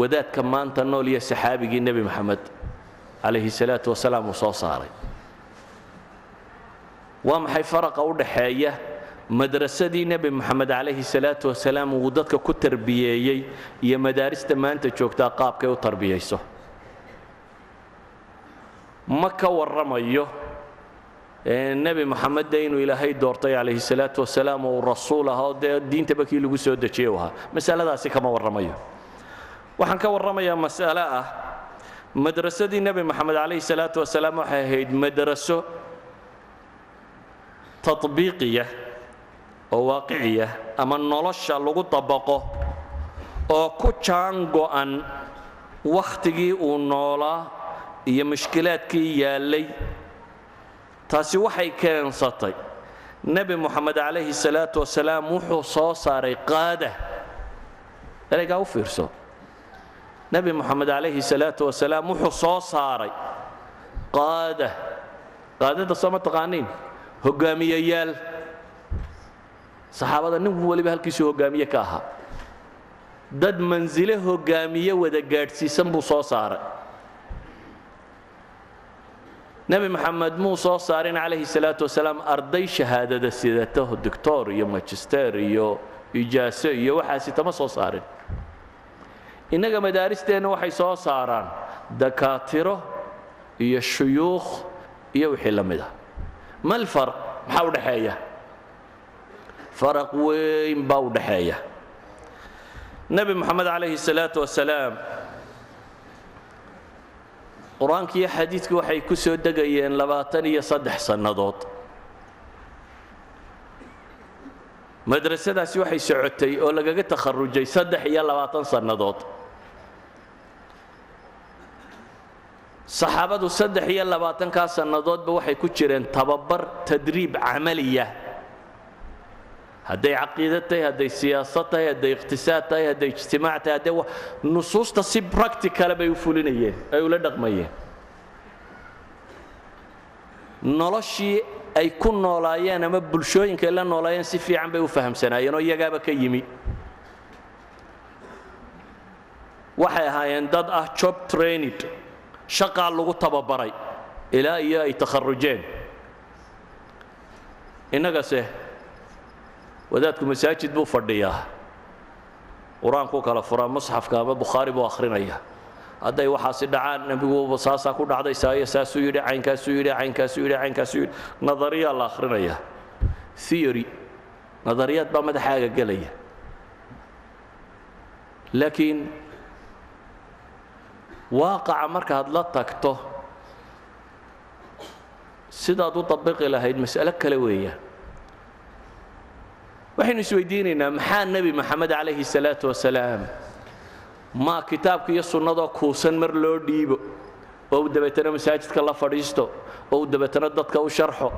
wadaadka maanta nool iyo saxaabigii nebi moxamed calayhi salaatu wasalaam uu soo saaray waa maxay faraqa u dhaxeeya madrasadii nebi moxamed calayhi salaatu wasalaam uu dadka ku tarbiyeeyey iyo madaarista maanta joogtaa qaabkay u tarbiyayso ma ka warramayo nebi moxamed de inuu ilaahay doortay calayhi salaatu wasalaam uu rasuul ah oo dee diintaba kii lagu soo dejiyey u ahaa. Masaladaasi kama warramayo. Waxaan ka warramayaa mas'ale ah. Madrasadii nebi moxamed calayhi salaatu wasalaam waxay ahayd madraso tabiiqiya oo waaqiciya ama nolosha lagu dabaqo oo ku jaan go'an wakhtigii uu noolaa iyo mushkilaadkii yaallay. Taasi waxay keensatay. Nebi moxamed calayhi salaatu wasalaam wuxuu soo saaray qaada. Eraygaa u fiirso? Nebi moxamed calayhi salaatu wasalaam wuxuu soo saaray qaada. Qaadada soo ma taqaaniin hogaamiyayaal. Saxaabada nin waliba halkiisuu hogaamiye ka ahaa. Dad mansile hogaamiye wada gaadhsiisan buu soo saaray. Nebi moxamed muu soo saarin calayhi salaatu wasalaam arday shahaadada sidato doctor iyo magister iyo ijaaso iyo waxaasi tama soo saarin. Innaga madaaristeenna waxay soo saaraan dakaatiro iyo shuyuukh iyo wixii la mid ah mal farq maxaa u dhexeeya faraq weyn baa u dhexeeya nebi moxamed calayhi salaatu wasalaam qur'aanki iyo xadiidku waxay ku soo degayeen labaatan iyo saddex sannadood. Madrasadaasi waxay socotay oo lagaga takharujay saddex iyo labaatan sannadood saxaabadu saddex iyo labaatankaa sannadoodba waxay ku jireen tababar tadriib camaliya. Hadday caqiido tahay hadday siyaasad tahay hadday iqtisaad tahay hadday ijtimaac tahay hadday nusuusta si practicala bay u fulinayeen ay ula dhaqmayeen. Noloshii ay ku noolaayeen ama bulshooyinka ay la noolaayeen si fiican bay u fahamsanaayeen oo iyagaaba ka yimi. Waxay ahaayeen dad ah job trained shaqaa lagu tababaray. Ilaa iyo ay takharujeen. Innagase wadaadku masaajid buu fadhiyaa. Qur'aankuu kala furaa musxafka ama bukhaari buu akhrinaya. Hadday waxaasi dhacaan nebigu saasaa ku dhacday saayo saasuu yidhi caynkaasuu yidhi caynkaasuu yidhi caynkaasuu yidhi. Nadariyaa la akhrinayaa theory nadariyaad baa madaxaaga gelaya. Laakiin waaqaca markaad la tagto sidaad u dabiqi lahayd mas'alo kale weeyaan. Waxaynu isweydiinaynaa maxaa nebi moxamed calayhi salaatu wasalaam maa kitaabka iyo sunnadoo kuusan mar loo dhiibo? Oo uu dabeetana masaajidka la fadhiisto? Oo uu dabeetana dadka u sharxo?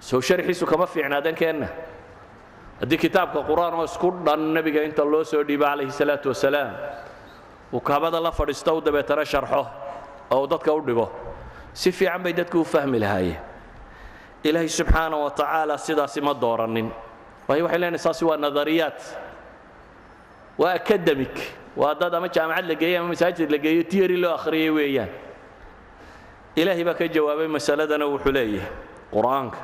Sow sharxiisu kama fiicnaadeen keenna haddii kitaabka qur'aan oo isku dhan nebiga inta loo soo dhiibo calayhi salaatu wasalaam wukaamada la fadhiisto u dabeetana sharxo oo uu dadka u dhigo si fiican bay dadku u fahmi lahaayeen. Ilaahay subxaana wa tacaala sidaasi ma doorannin. Waayo waxay leenahay saasi waa nadariyaat waa akademik waa dad ama jaamacad la geeyey ama masaajid la geeyo tiyari loo akhriyay weeyaan. Ilaahay baa ka jawaabay masaladana wuxuu leeyahay qur'aanka.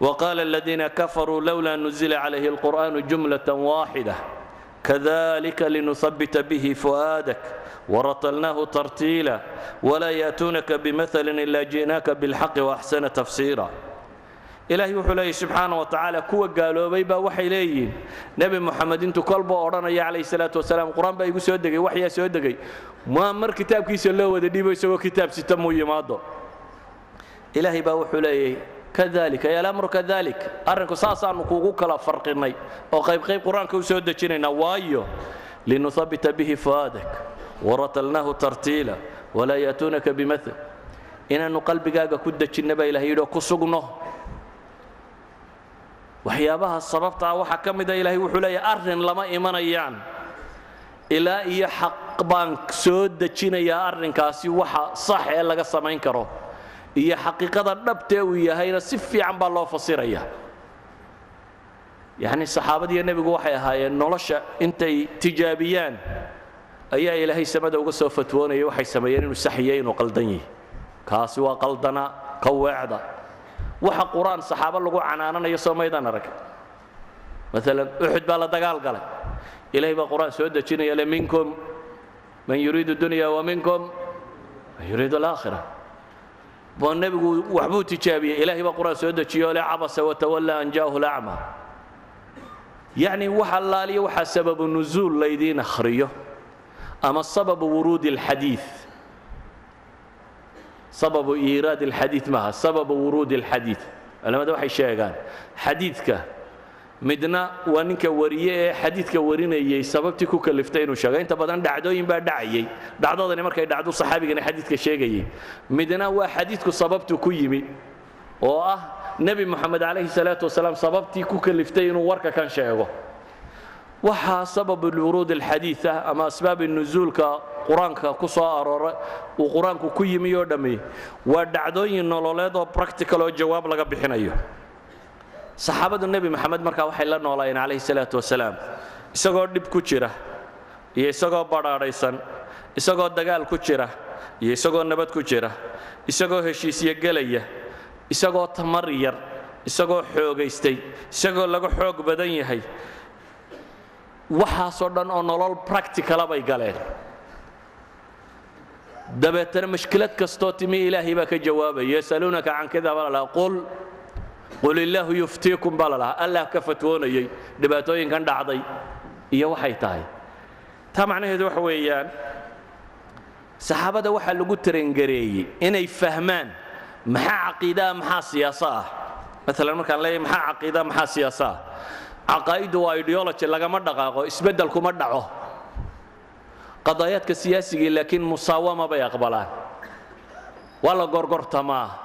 Wa qaala aladiina kafaruu lowlaa nuzila calayhi alqur'aanu jumlatan waaxida kadalika لنثبت به fu'aadak waratalnaahu ترتيلا. ولا yaatuunaka bimahalin ilaa جئناك bilxaqi waaxsana tafsiira ilaahay wuxuu leeyahy subxaana wa tacaala kuwa gaaloobay baa waxay leeyihiin nebi moxamed intuu kolboo odhanaya calayh salaatu wasalaam qur'aan baa igu soo degay waxyaa soo degay maa mar kitaabkiisa loo wada dhiibo isagoo kitaab sita muu yimaado ilaahay baa wuxuu leeyahy kadalika yalamru kadalik. Arrinku saasaanu kuugu kala farqinay oo qaybqayb qur'aanka u dejinaynaa waayo linuhabbita bihi fu'aadak waratalnaahu tartiila walaa yaatuunaka bimaal inaannu qalbigaaga ku dejinna baa ilahay yidhi oo ku sugno. Waxyaabaha sababtaa waxaa ka mida ilaahay wuxuu leeyahay arrin lama imanayaan. Ilaa iyo xaq baan soo dejinayaa arrinkaasi waxa sax ee laga samayn karo iyo xaqiiqada dhabtee uu yahayna si fiican baa loo fasiraya. Yacni saxaabadiiyo nebigu waxay ahaayeen nolosha intay tijaabiyaan ayaa ilaahay samada uga soo fatwoonaya waxay sameeyeen inuu saxiyo inuu qaldan yahay. Kaasi waa qaldana ka weecda waxa qur'aan saxaabo lagu canaananayo soo maydaan arag. Maalan uxud baa la dagaal galay. Ilahay baa qur'aan soo dejinaya le minkum man yuriidu dunya wa man yuriidu alaakhira boo nebigu waxbuu tijaabiyey. Ilaahay baa qur'aan soo dejiyo le cabasa watawalla an jaahu lacma. Yacni wax allaaliyo waxaa sababu nuzuul laydiin akhriyo. Ama sababu wuruudi alxadiid sababu iiraad alxadiid maaha. Sababu wuruudi alxadiid culamada waxay sheegaan xadiidka midna waa ninka wariye ee xadiidka warinayey sababtii ku kaliftay inuu sheego inta badan dhacdooyin baa dhacayey dhacdadani markay dhacdo saxaabigani xadiidka sheegayey midna waa xadiidku sababtu ku yimi oo ah nebi moxamed calayhi salaatu wasalaam sababtii ku kaliftay inuu warka kan sheego. Waxaa sababu wuruud alxadiid ah ama asbaabi nuzuulka qur'aanka ku soo aroora uu qur'aanku ku yimi oo dhammi waa dhacdooyin nololeed oo practical oo jawaab laga bixinayo saxaabadu nebi moxamed markaa waxay la noolaayeen calayhi salaatu wasalaam. Isagoo dhib ku jira iyo isagoo badhaadhaysan isagoo dagaal ku jira iyo isagoo nabad ku jira isagoo heshiisyo gelaya isagoo tamar yar isagoo xoogaystay isagoo laga xoog badan yahay waxaasoo dhan oo nolol practicala bay galeen. Dabeetana mashkilad kastoo timi ilaahay baa ka jawaabaya yasaluunaka can lalahaa qul qul illaahu yuftiikum baa lalahaa allah ka fatwoonayey dhibaatooyinkan dhacday iyo waxay tahay. Taa macnaheedu waxa weeyaan saxaabada waxaa lagu tarengareeyey inay fahmaan maxaa caqiidaa maxaa siyaaso ah. Maalan markaan leeyahay maxaa caqiidaa maxaa siyaaso ah? Caqaa'iddu waa ideology lagama dhaqaaqo isbeddel kuma dhaco. Qadaayaadka siyaasigii laakiin musaawama bay aqbalaan. Waa la gorgortamaa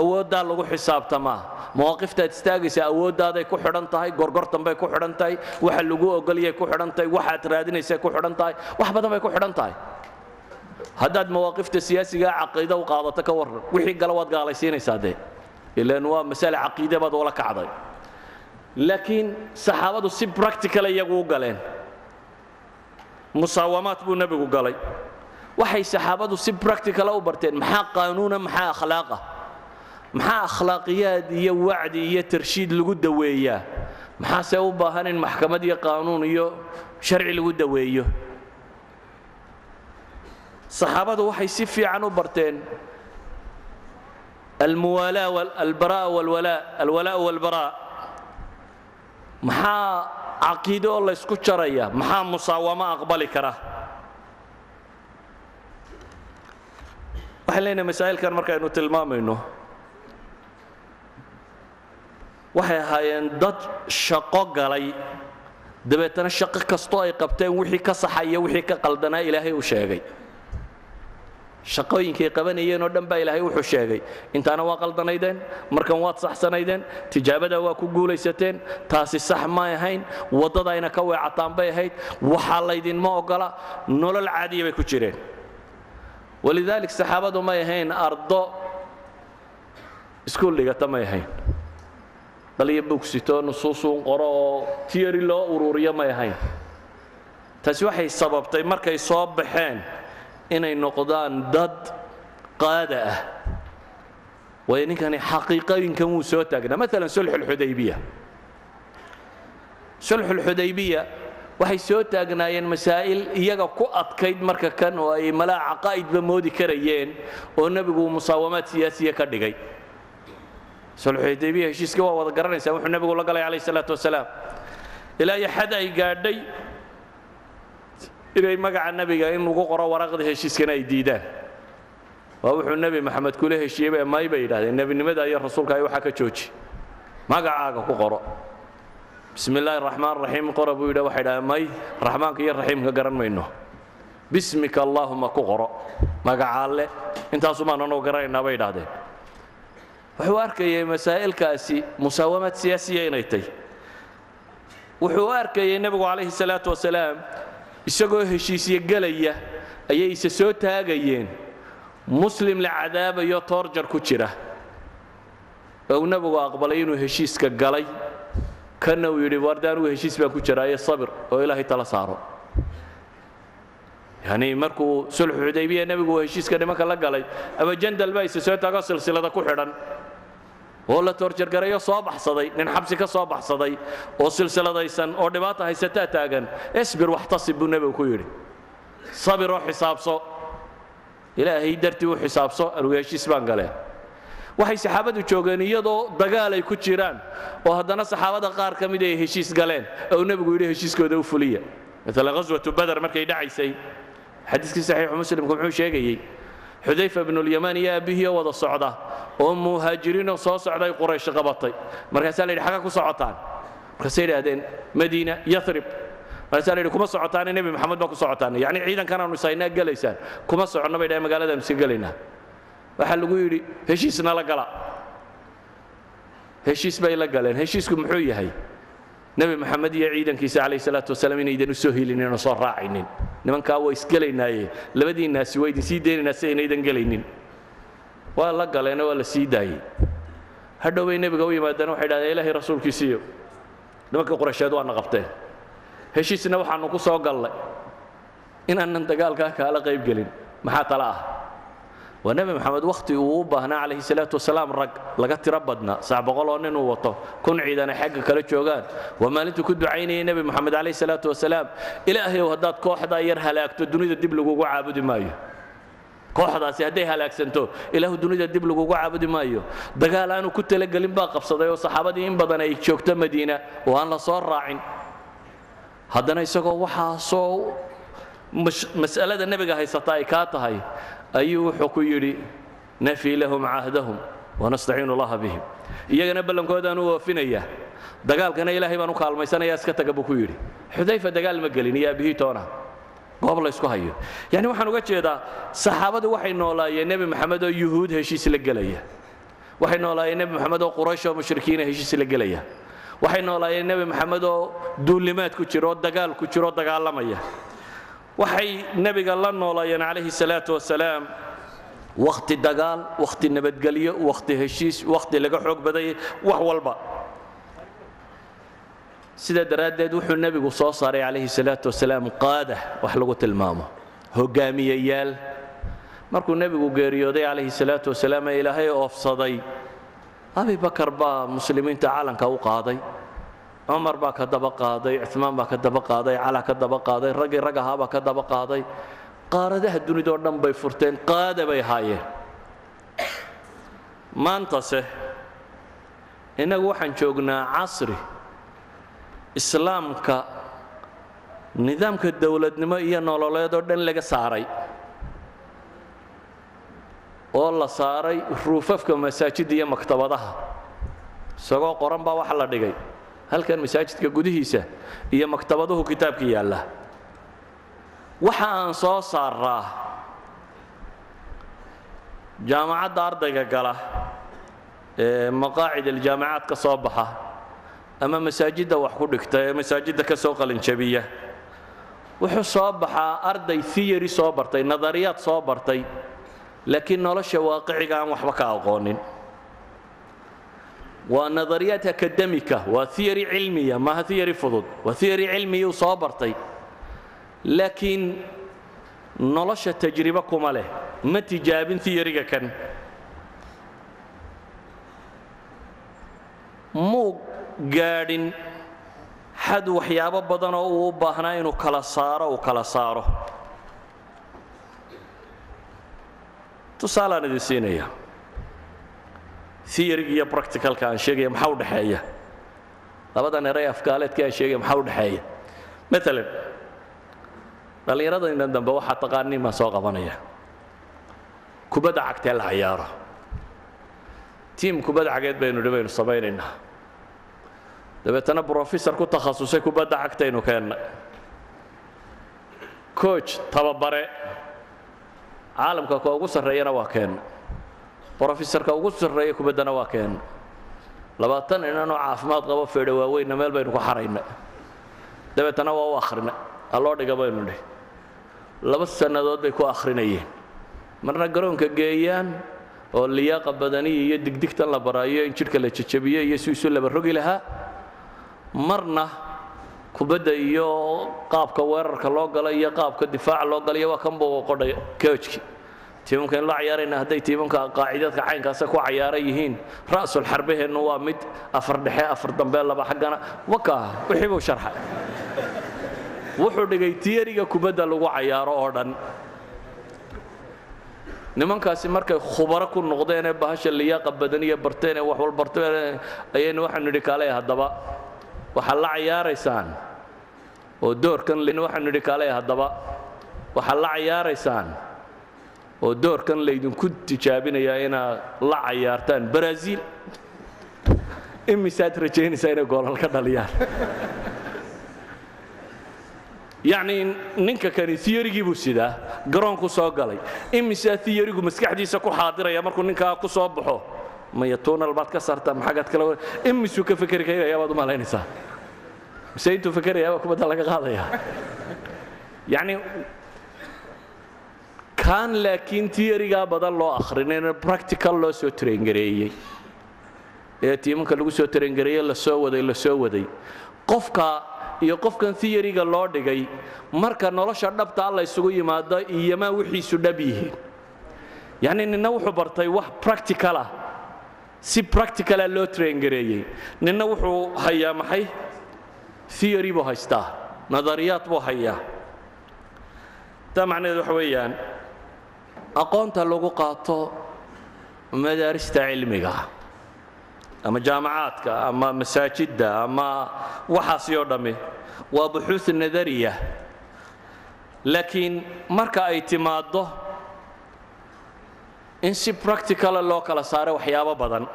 awooddaa lagu xisaabtamaa mawaaqiftaad istaagaysa awooddaaday ku xidhan tahay gorgortan bay ku xidhan tahay waxa lagu ogolyay ku xidhan tahay waxaad raadinaysay ku xidhan tahay wax badan bay ku xidhan tahay. Haddaad mawaaqifta siyaasigaa caqiida u qaadato ka warran wixii gala waad gaalaysiinaysaa dee. Ilaan waa masale caqiide baad ula kacday. Laakiin saxaabadu si practical iyagu u galeen. Musaawamaad buu nebigu galay. Waxay saxaabadu si practicala u barteen maxaa qaanuuna maxaa akhlaaqa maxaa akhlaaqiyaad iyo wacdi iyo tarshiid lagu daweeyaa? Maxaase u baahan in maxkamad iyo qaanuun iyo sharci lagu daweeyo? Saxaabadu waxay si fiican u barteen maxaa caqiide oo laysku jaraya? Maxaa musaawamo aqbali kara? Waxaan leenahay masaa'ilkan markaynu tilmaamayno waxay ahaayeen dad shaqo galay. Dabeetana shaqo kastoo ay qabteen wixii ka saxaya wixii ka qaldanaa ilaahay uu sheegay. Shaqooyinkay qabanayeen oo dhan baa ilaahay wuxuu sheegay. Intaana waa qaldanaydeen markan waad saxsanaydeen tijaabada waa ku guulaysateen taasi sax may ahayn waddadayna ka weecataan bay ahayd waxaa laydinma ogola nolol caadiya bay ku jireen. Walidaalik saxaabadu may ahayn ardo iskuul dhigata may ahayn dhaliyo bogsito nusuusuun qoro oo tiyari loo ururiyo may ahayn. Taasi waxay sababtay markay soo baxeen inay noqdaan dad qaada ah. Waayo ninkani xaqiiqooyinkan wuu soo taagnaa. Maalan sulxulxudaybiya sulxulxudaybiya waxay soo taagnaayeen masaa'il iyaga ku adkayd marka kan oo ay malaa caqaa'idba moodi karayeen oo nebigu musaawamaad siyaasiya ka dhigay sulxudaybiya heshiiska waa wada garanaysaa wuxuu nebigu la galay calayh salaatu wasalaam. Ilaa iyo xad ay gaadhay inay magaca nebiga in lagu qoro waraqda heshiiskana ay diidaan. Waa wuxuu nebi maxamed kula heshiiyey may bay yidhahdeen nebinimada iyo rasuulka ay waxaa ka jooji. Magacaaga ku qoro. Bismi illaahi raxmaan raxiim qora buu yidha waxay dhahdeen may raxmaanka iyo raxiimka garan mayno. Bismika allaahuma ku qoro. Magaca alle intaasumaan anoo garanaynaa bay idhahdeen wuxuu arkayay masaa'ilkaasi musaawamaad siyaasiya inay tay wuxuu arkayay nebigu calayhi salaatu wasalaam isagoo heshiisyo gelaya ayay isa soo taagayeen. Muslim la cadaabayo toorjar ku jira. Oo uu nebigu aqbalay inuu heshiiska galay. Kana uu yidhi warde anugu heshiis baan ku jiraaye sabir oo ilaahay tala saaro. Yani markuu sulxu xudaybiya nebigu heshiiska nimanka la galay ama jandal baa isa soo taago silsilada ku xidhan oo la toorjargarayo soo baxsaday nin xabsi ka soo baxsaday oo silsiladaysan oo dhibaata haysataa taagan isbir waxtasib buu nebigu ku yidhi. Sabir oo xisaabso. Ilaahay dartii u xisaabso anugu baan galeen waxay saxaabadu joogeen iyadoo dagaal ay ku jiraan oo haddana saxaabada qaar ka mid ay heshiis galeen oo nebigu yidhi heshiiskooda u fuliya. Maalan ghaswatu badar markay dhacaysay xadiiskii saxiixu muslimku muxuu sheegayey xudayfa bnulyamaan iyo aabbihii oo wada socda oo muhaajiriinoo soo socday quraysh qabatay. Markaasaa la yidhi xagga ku socotaan. Markaasay idhahdeen madiina yarib markaasaa la yidhi kuma socotaane nebi maxamed baa ku socotaan. Yacni ciidankan aanu isaynaa gelaysaan. Kuma soconno bay dhahen magaaladaanu iska gelaynaa waxaa lagu yidhi heshiisna la gala. Heshiis bay la galeen. Heshiisku muxuu yahay nebi maxamed iyo ciidankiisa calayh salaatu wasalaam inaydan u soo helinin oo soo raacaynin nimankaa waa isgelaynaaye labadiinnaasi waa idin sii deynaynaa si aynaydan gelaynin waa la galeenoo waa la sii daayey hadhow bay nebiga u yimaadeen waxay dhahdeen ilaahay rasuulkiisiiyo nimanka quraysheed waana qabteen heshiisna waxaannu ku soo gallay. Inaanan dagaalkaa kaala qayb gelin. Maxaa tala ah waa nebi maxamed wakhti uu u baahnaa calayhi salaatu wasalaam rag laga tiro badnaa sax boqol oo nin uu wato kun ciidan ay xagga kala joogaan. Waa maalintuu ku ducaynayay nebi maxamed calayhi salaatu wasalaam ilaahayow haddaad kooxdaa yar halaagto dunida dib lagugu caabudi maayo. Kooxdaasi hadday halaagsanto ilaahu dunida dib lagugu caabudi maayo. Dagaal aanu ku talagelin baa qabsaday oo saxaabadii in badan ay joogto madiina oo aan la soo raacin. Haddana isagoo waxaasoo mas'alada nebiga haysata ay kaa tahay ayuu wuxuu ku yidhi nafii lahum cahdahum wanastaciinu allaha bihim. Iyagana ballankoodaanu oofinayaa dagaalkana ilaahay baan u kaalmaysanaya iska taga buu ku yidhi. Xudayfa dagaal ma gelin iyo aabihii toona. Goob laysku hayo. Yani waxaan uga jeedaa saxaabadu waxay noolaayeen nebi maxamed oo yuhuud heshiis la gelaya. Waxay noolaayeen nebi maxamed oo quraysh oo mushrikiina heshiis la gelaya. Waxay noolaayeen nebi maxamed oo duulimaad ku jira oo dagaal ku jira oo dagaalamaya waxay nebiga la noolaayeen calayhi salaatu wasalaam wakhti dagaal wakhti nabadgelyo wakhti heshiis wakhti laga xoog badayay wax walba. Sidaa daraaddeed wuxuu nebigu soo saaray calayhi salaatu wasalaam qaada wax lagu tilmaamo. Hogaamiyayaal markuu nebigu geeriyooday calayhi salaatu wasalaam ee ilaahay oofsaday abi bakar baa muslimiinta calanka u qaaday cumar baa ka daba qaaday cumaan baa ka daba qaaday cala ka daba qaaday raggii rag ahaabaa ka daba qaaday. Qaaradaha dunidao dhan bay furteen qaada bay haayeen. Maantase innagu waxaan joognaa casri islaamka nidaamka dowladnimo iyo nololeed oo dhan laga saaray. Oo la saaray ruufafka masaajidda iyo maktabadaha. Isagoo qoran baa waxa la dhigay halkan masaajidka gudihiisa iyo maktabaduhu kitaabka yaalla. Waxa aan soo saaraa jaamacadda ardayga gala ee maqaacid aljaamacaad ka soo baxa ama masaajidda wax ku dhigta ee masaajidda ka soo qalinjabiya wuxuu soo baxaa arday theory soo bartay nadariyaad soo bartay laakiin nolosha waaqiciga aan waxba ka aqoonin waa nadariyaat akademika waa theory cilmiya maaha theory fudud. Waa theory cilmiyuu soo bartay. Laakiin nolosha tajribo kuma leh. Ma tijaabin theoryga kan. Muu gaadhin xad waxyaabo badan oo uu u baahnaa inuu kala saaro uu kala saaro. Tusaalaan idin siinaya theoryga iyo practicalka aan sheegaya maxaa u dhexeeya? Labadan eray afgaaleedka aan sheegaya maxaa u dhexeeya? Maalan dhallinyaradayna dambe waxaa taqaaniin baan soo qabanaya kubadda cagtee la cayaaro tiim kubadda cageed baynu dhi baynu samaynaynaa. Dabeetana brofessor ku takhasusay kubadda cagtaynu keennay coach tababare. Caalamka ka ugu sarreeyana waa keenna brofessorka ugu sarreeya kubaddana waa keenna labaatan inanoo caafimaad qabo feedha waaweynna meel baynu ku xarayna dabeetana waa u akhrina alloo dhiga baynu nidhi laba sannadood bay ku akhrinayeen. Marna garoonka geeyaan oo liyaaqa badaniya iyo digdigtan la baraayo in jidhka la jejabiyo iyo si isu laba rogi lahaa. Marna kubadda iyo qaabka weerarka loo gala iyo qaabka difaaca loo galayo waa kan buu qodhay koojki tiimanka in la cayaarayna hadday tiimanka qaacidadka caynkaasa ku cayaaran yihiin. Ra'sul xarbaheennu waa mid afar dhexe afar dambe laba xaggana. Waka wixii buu sharxay wuxuu dhigay tiyariga kubadda lagu cayaaro oo dhan. Nimankaasi markay khubaro ku noqdeen ee bahasha liyaaqa badan iyo barteen ee wax wal barteen ayaynu waxaanu nidhi kaalay haddaba waxaad la cayaaraysaan oo doorkan waxaanu nidhi kaalay haddaba waxaad la cayaaraysaan oo doorkan laydinku tijaabinayaa inaad la cayaartaan baraaziil imisaad rajaynaysaa inay goolal ka dhaliyaan. Yacnii ninka kani tiyarigii buu sidaa garoonku soo galay. Imisaa tiyarigu maskaxdiisa ku xaadiraya markuu ninkaa ku soo baxo maya tuunal baad ka saartaa maxagaad kala imisuu ka fekeri karayaa baad u malaynaysaa. Mise intuu fekerayaaba kubadda laga qaadaya yacni kaan laakiin tiyarigaa badan loo akhrinin practical loo soo tarengareeyey ee tiimanka lagu soo tarengareeye la soo waday la soo waday. Qofka iyo qofkan theoryga loo dhigay marka nolosha dhabtaa la ysugu yimaado iyomaa wixiisu dhab yihiin. Yacni ninna wuxuu bartay wax practical ah. Si practicala loo traingareeyey ninna wuxuu hayaa maxay? Theory buu haystaa. Nadariyaad buu hayaa. Taa macnaheed waxa weeyaan aqoonta lagu qaato madaarista cilmiga ama jaamacaadka ama masaajidda ama waxaasi oo dhammi waa buxuud nadariya. Laakiin marka ay timaaddo in si practicala loo kala saaro waxyaabo badan.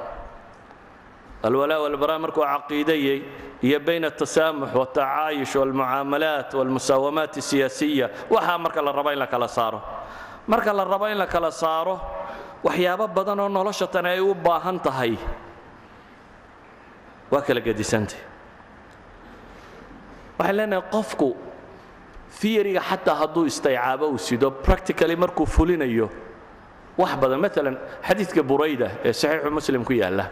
Alwalaa walbaraa markuu caqiidayey iyo bayn atasaamux watacaayush walmucaamalaat walmusaawamaat asiyaasiya waxaa marka la rabo in la kala saaro marka la rabo in la kala saaro waxyaabo badan oo nolosha tani ay u baahan tahay. Waa kala gedisantay waxaan leenahay qofku theoryga xataa hadduu istaycaabo uu sido practically markuu fulinayo wax badan maalan xadiidka burayda ee saxiixu muslim ku yaalla.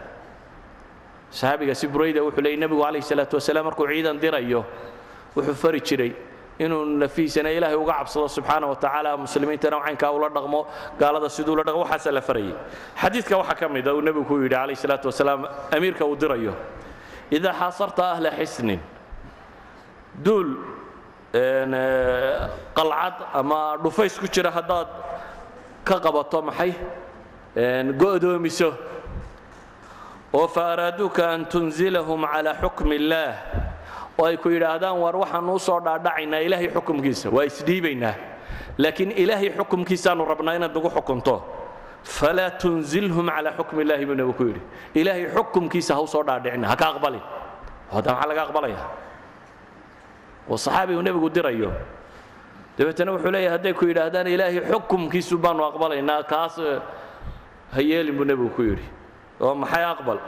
Saxaabigaasi burayda wuxuu leeyay nebigu calayhi salaatu wasalaam markuu ciidan dirayo wuxuu fari jiray inuu nafiisana ilaahay uga cabsado subxaana wa tacaala muslimiintana caynkaa ula dhaqmo gaalada siduu la dhaqmo waxaasaa la farayay. Xadiidka waxaa ka mid a uu nebigu ku yidhi calayhi salaatu wasalaam amiirka uu dirayo idaa xaasarta ahla xisnin duul qalcad ama dhufays ku jira haddaad ka qabato maxay go'doomiso oo fa araaduuka an tunzilahum calaa xukmi illaah oo ay ku yidhaahdaan war waxaanu u soo dhaadhacaynaa ilaahay xukumkiisa. Waa isdhiibaynaa. Laakiin ilaahay xukumkiisaanu rabnaa inaad nagu xukunto. Falaa tunzilhum calaa xukmi illaahi buu nebigu ku yidhi. Ilaahay xukumkiisa ha u soo dhaadhicina ha ka aqbalin. Hadda maxaa laga aqbalaya. Oo saxaabigu nebigu dirayo. Dabeetana wuxuu leeyahay hadday ku yidhaahdaan ilaahay xukumkiisu baanu aqbalaynaa kaas ha yeelin buu nebigu ku yidhi. Oo maxay aqbal?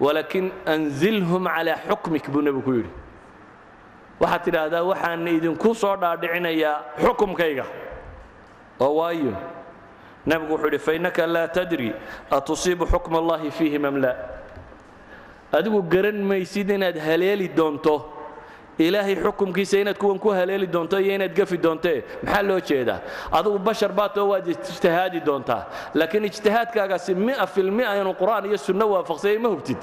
Walaakin anzilhum calaa xukmik buu nebigu ku yidhi waxaad tidhaahdaa waxaan idinku soo dhaadhicinayaa xukumkayga. Oo waayo. Nebigu wuxuu yidhi fainaka laa tadri atusiibu xukma allahi am laa. Adigu garan maysid inaad haleeli doonto. Ilaahay xukumkiisa inaad kuwan ku haleeli doonto iyo inaad gafi doontee maxaa loo jeedaa? Adigu bashar baatoo waad ijtihaadi doontaa. Laakiin ijtihaadkaagaasi mia filmia inuu qur'aan iyo sunno waafaqsayay ma hubtid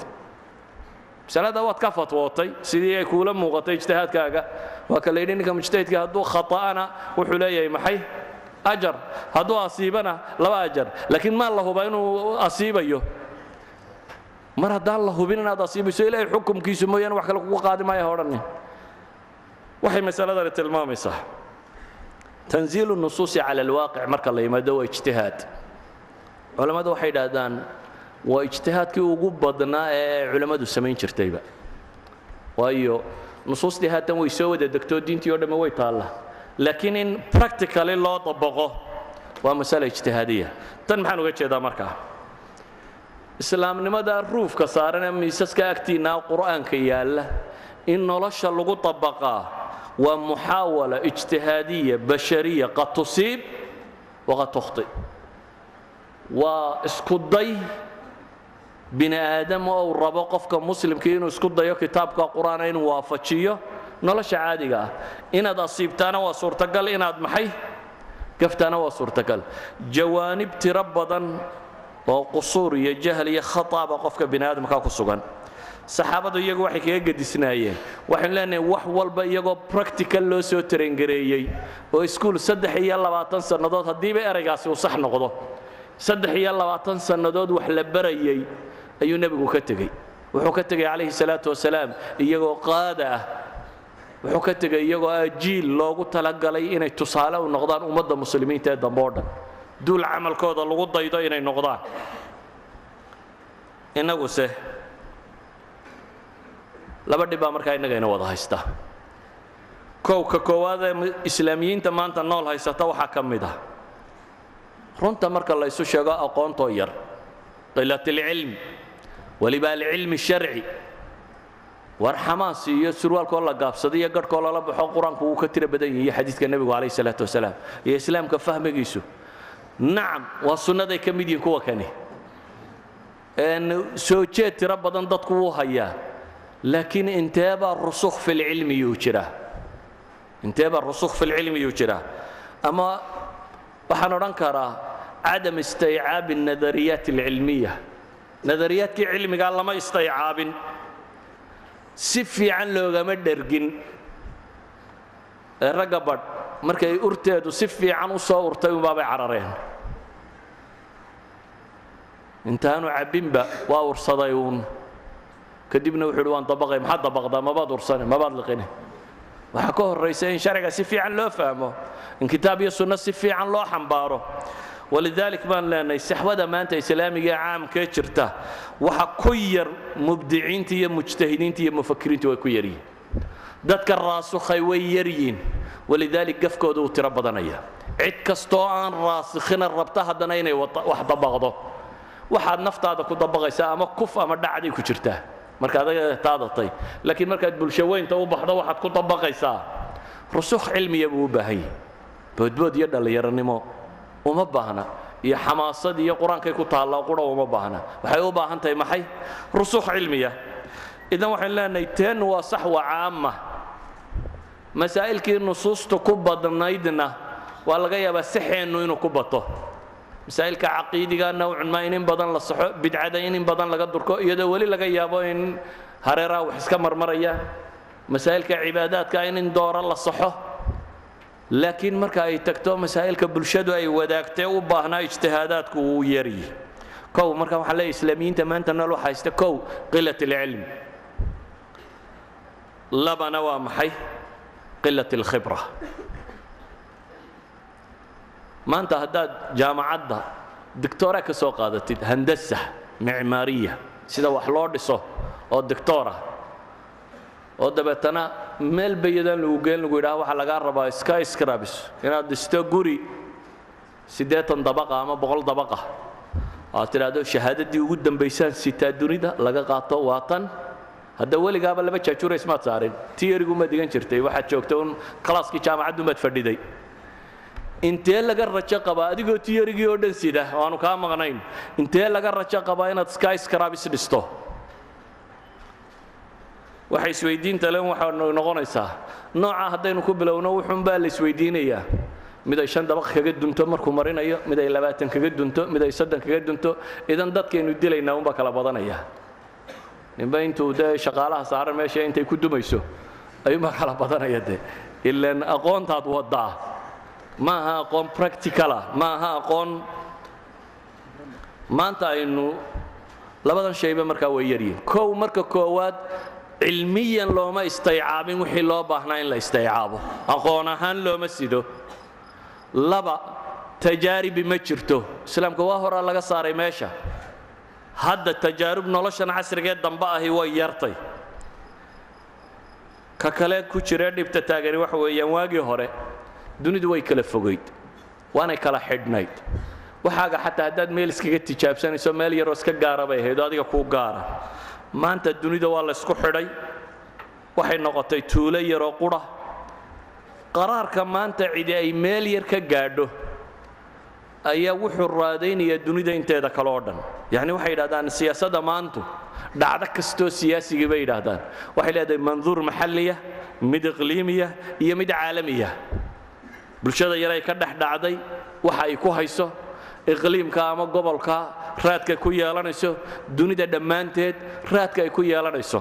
masalada waad ka fatwootay sidii ay kuula muuqatay ijtihaadkaaga. Waa ka layidhi ninka mujtahidka hadduu khata'ana wuxuu leeyahay maxay? Ajar. Hadduu asiibana laba ajar. Laakiin maa la hubaa inuu asiibayo? Mar haddaan la hubin inaad asiibayso ilaahay xukumkiisu mooyaane wax kale kugu qaadi maaya odhanin waxay masaladani tilmaamaysaa. Tanziilu nusuusi cala alwaaqic marka la yimaado waa ijtihaad. Culammadu waxay idhaahdaan waa ijtihaadkii ugu badnaa ee culammadu samayn jirtayba. Waayo nusuustii haatan way soo wada degtoo diintii o dhamme way taalla. Laakiin in practically loo dabaqo waa masale ijtihaadiya. Tan maxaan uga jeedaa markaa islaamnimada ruufka saaran ee miisaska agtiinna qur'aanka yaalla in nolosha lagu dabaqaa waa muxaawala ijtihaadiya bashariya qad tusiib waqad tukhti. Waa isku day bini aadam oo uu rabo qofka muslimkii inuu isku dayo kitaabka qur'aana inuu waafajiyo nolosha caadiga ah. Inaad asiibtaana waa suurtagal inaad maxay? Gaftaana waa suurtagal. Jawaanib tiro badan oo qusuur iyo jahl iyo khataba qofka bini aadamka ku sugan. Saxaabadu iyagu waxay kaga gedisnaayeen. Waxaynu leenahay wax walba iyagoo practical loo soo tarengareeyey oo iskuul saddex iyo labaatan sannadood haddiiba eraygaasi uu sax noqdo. Saddex iyo labaatan sannadood wax la barayey ayuu nebigu ka tegey. Wuxuu ka tegey calayhi salaatu wasalaam iyagoo qaada ah. Wuxuu ka tegey iyagoo ah jiil loogu talagalay inay tusaale u noqdaan ummadda muslimiinta ee dambe o dhan. Duul camalkooda lagu daydo inay noqdaan. Innaguse laba dhib baa markaa innagayna wada haysta. Kowka koowaad ee islaamiyiinta maanta nool haysata waxaa ka mid ah. Runta marka la ysu sheego aqoontoo yar qilat weliba alcilmi sharci. War xamaas iyo surwaalkoo la gaabsada iyo garhkoo lala baxo qur'aanku wuu ka tira badan yahiiyo xadiidka nebigu calayh salaatu wasalaam iyo islaamka fahmigiisu. Nacam waa sunnaday ka mid yihiin kuwa kani. Soo jeed tiro badan dadku wuu hayaa laakiin inteebaa rusukh filcilmi yuu jiraa inteebaa rusukh filcilmi yuu jiraa ama waxaan odhan karaa cadam istaycaabi anadariyaat alcilmiya nadariyaadkii cilmigaa lama istaycaabin si fiican loogama dhergin. Ee ragga badh markay urteedu si fiican u soo urtay unbaabay carareen. Intaanu cabbinba waa ursaday uun. Kadibna wuxuu uhi waan dabaqay maxaad dabaqdaa? Mabaad ursane mabaad liqine. Waxaa ka horraysa in sharciga si fiican loo fahmo in kitaab iyo sunno si fiican loo xambaaro walidalik baan leenahay saxwada maanta islaamiga ee caamkee jirta waxa ku yar mubdiciinta iyo mujtahidiinta iyo mufakiriinta way ku yaryihin dadka raasukhay way yaryiin walidalik gafkooda uu tiro badanaya. Cid kastoo aan raasikhina rabta haddana inay wax dabaqdo. Waxaad naftaada ku dabaqaysaa ama kuf ama ku jirtaa. Marka adaga taadatay. Laakiin markaad bulsho weynta u baxdo waxaad ku dabaqaysaa. Rusukh cilmiya buu u baahan yahay. Boodbood iyo dhallinyaronimo uma baahna. Iyo xamaasad iyo qur'aankay ku taalla qura uma baahna. Waxay u baahan tahay maxay? Rusukh cilmiya. Idan waxaynu leenahay teen waa saxwa caama masaa'ilkii nusuusta ku badnaydna waa laga yaabaa saxeennu inuu ku bato. Masaa'ilka caqiidiga nowcun ma in in badan la saxo bidcada in badan laga durko iyadoo weli laga yaabo in hareeraha wax iska marmarayaan masaa'ilka cibaadaadka in in dooro la saxo laakiin marka ay tagto masaa'ilka bulshadu ay wadaagtee u baahnaa ijtihaadaadku wuu yaryi kow marka waxaan leeyahy islaamiyiinta maanta waxa haysta kow qilat alcilm labana waa maxay? Qilat alkhibra. Maanta haddaad jaamacadda dictora ka soo qaadatid handasa micmaariya sida wax loo dhiso oo dictora oo dabeetana meel bayadaan lagu geen lagu yidhaha waxaa lagaa rabaa scrabs inaad dhisto guri siddeetan dabaqa ama boqol dabaqa aad tidhaahdo shahaadadii ugu dambaysaan sitaa dunida laga qaato waa tan. Hadda weligaaba laba jaajuurays maad saarin. Tiyarigumaad digan jirtay. Waxaad joogta un kalaaskii jaamacaddumaad fadhiday. Intee laga rajo qabaa? Adigoo tiyarigii oo dhan sida oo kaa maqnayn. Intee laga rajo qabaa inaad sky dhisto waxa isweydiinta len waxaa noqonaysaa. Nooca haddaynu ku bilowno wuxuunbaa la isweydiinayaa. Mid ay shan dabaq kaga dunto markuu marinayo mid labaatan kaga dunto mid soddon kaga dunto. Idan dadkaynu dilaynaa unbaa kala badanaya ninba intuu dee shaqaalaha saaran meesha intay ku dumayso ayuunbaa kala badanaya de ilaan aqoontaad waddaa. Ma aha aqoon practicala ma aha aqoon. Maanta aynu labadan shayba markaa way yaryihin kow marka koowaad cilmiyan looma istaycaabin wixii loo baahnaa in la istaycaabo. Aqoon ahaan looma sido. Laba tajaaribi ma jirto. Islaamka waa horaa laga saaray meesha. Hadda tajaarub noloshan casrigee dambe ahi way yartay. Ka kale ku jiree dhibta taagani waxa weeyaan waagii hore dunidu way kala fogayd waanay kala xidhnayd. Waxaaga xataa haddaad meel iskaga tijaabsanayso meel yaroo iska gaara bay ahayd oo adiga kuu gaara maanta dunida waa laysku xidhay. Waxay noqotay tuulo yaroo qudha qaraarka maanta cidi ay meel yar ka gaadho ayaa wuxuu raadaynayaa dunida inteeda kale oo dhan. Yacni waxay yidhahdaan siyaasadda maantu dhacdo kastoo siyaasigii bay yidhaahdaan. Waxay leedahay manduur maxalliya mid iqliimiya iyo mid caalamiya. Bulshada yar ay ka dhex dhacday waxa ay ku hayso iqliimka ama gobolka raadka ku yeelanayso dunida dhammaanteed raadka ay ku yeelanayso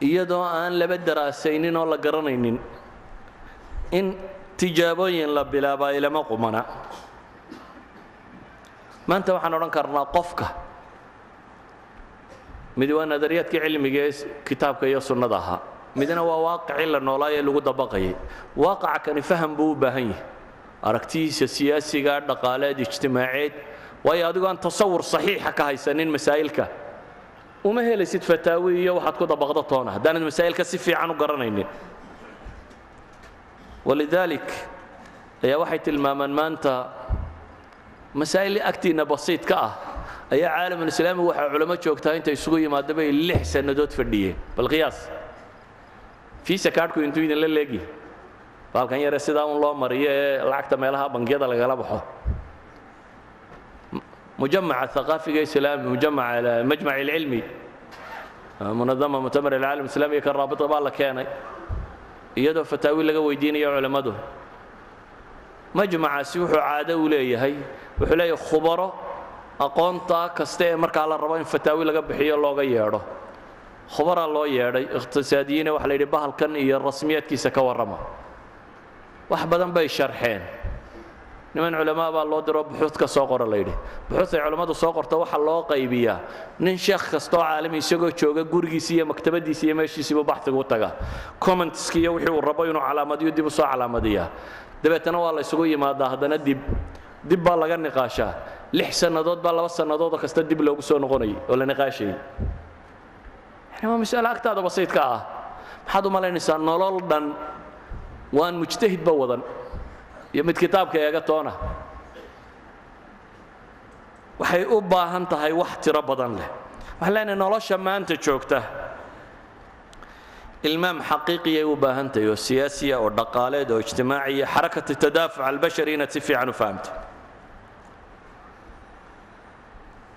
iyadoo aan laba daraasaynin oo la garanaynin in tijaabooyin la bilaabaa ilama qumana. Maanta waxaan odhan karnaa qofka. Mid waa nadariyaadkii cilmiga ee kitaabka iyo sunnada ahaa midna waa waaqicii la noolaa ee lagu dabaqayay. Waaqaca kani faham buu u baahan yahay aragtidiisa siyaasiga dhaqaaleed ijtimaaceed. Waayo adigoo aan tasawur saxiixa ka haysanin masaa'ilka. Uma helaysid fataawi iyo waxaad ku dabaqdo toona. Haddaanad masaa'ilka si fiican u garanaynin. Walidaalik ayaa waxay tilmaamaan maanta masaa'il agtiinna basiidka ah. Ayaa caalamulislaami waxaa culamo joogtaa intay isugu yimaada bay lix sannadood fadhiyeen. Bal fiisa kaadhku intuu idinla leegi baalkan yare sidaa un loo mariyo ee lacagta meelaha bangiyada lagala baxo. Mujamaca aqaafiga islaami mujamaca majmac ilcilmi. Munadama mutamar alcaalam islamiga ka raabita baa la keenay. Iyadoo fataawi laga weydiinayo culammadu majmacaasi wuxuu caado u leeyahay wuxuu leeyahay khubaro aqoonta kasta ee markaa la rabo in fataawi laga bixiyo looga yeedho. Khubaraa loo yeedhay iqhtisaadiyiina waxa la yidhi bahalkan iyo rasmiyaadkiisa ka warrama wax badan bay sharxeen. Niman culamaa baa loo diro buxuud ka soo qora layidhi buxuud culammadu soo qorta waxaa loo qaybiyaa. Nin sheekh kastoo caalami isagoo jooga gurigiisi iyo maktabadiisi iyo meeshiisiibuu baxsigu u tagaa. Commentski iyo wixii uu rabo inuu calaamadiyo dib u calaamadiyaa. Dabeetana waa la isugu yimaadaa haddana dib dib baa laga niqaashaa. Lix sannadood baa laba sannadoodoo kasta dib loogu soo noqonayay oo la niqaashayay. Yani waa mas'ale agtaada basiidka ah. Maxaad u malaynaysaa nolol dhan waan mujtahidba wadan. Iyo mid kitaabka eega toona. Waxay u baahan tahay wax tiro badan leh. Waxaan leenahay nolosha maanta joogta. Ilmaam xaqiiqiyay u baahan tahay oo siyaasiya oo dhaqaaleed oo ijtimaaciya xarakati tadaafuc albashari inaad si fiican u fahamto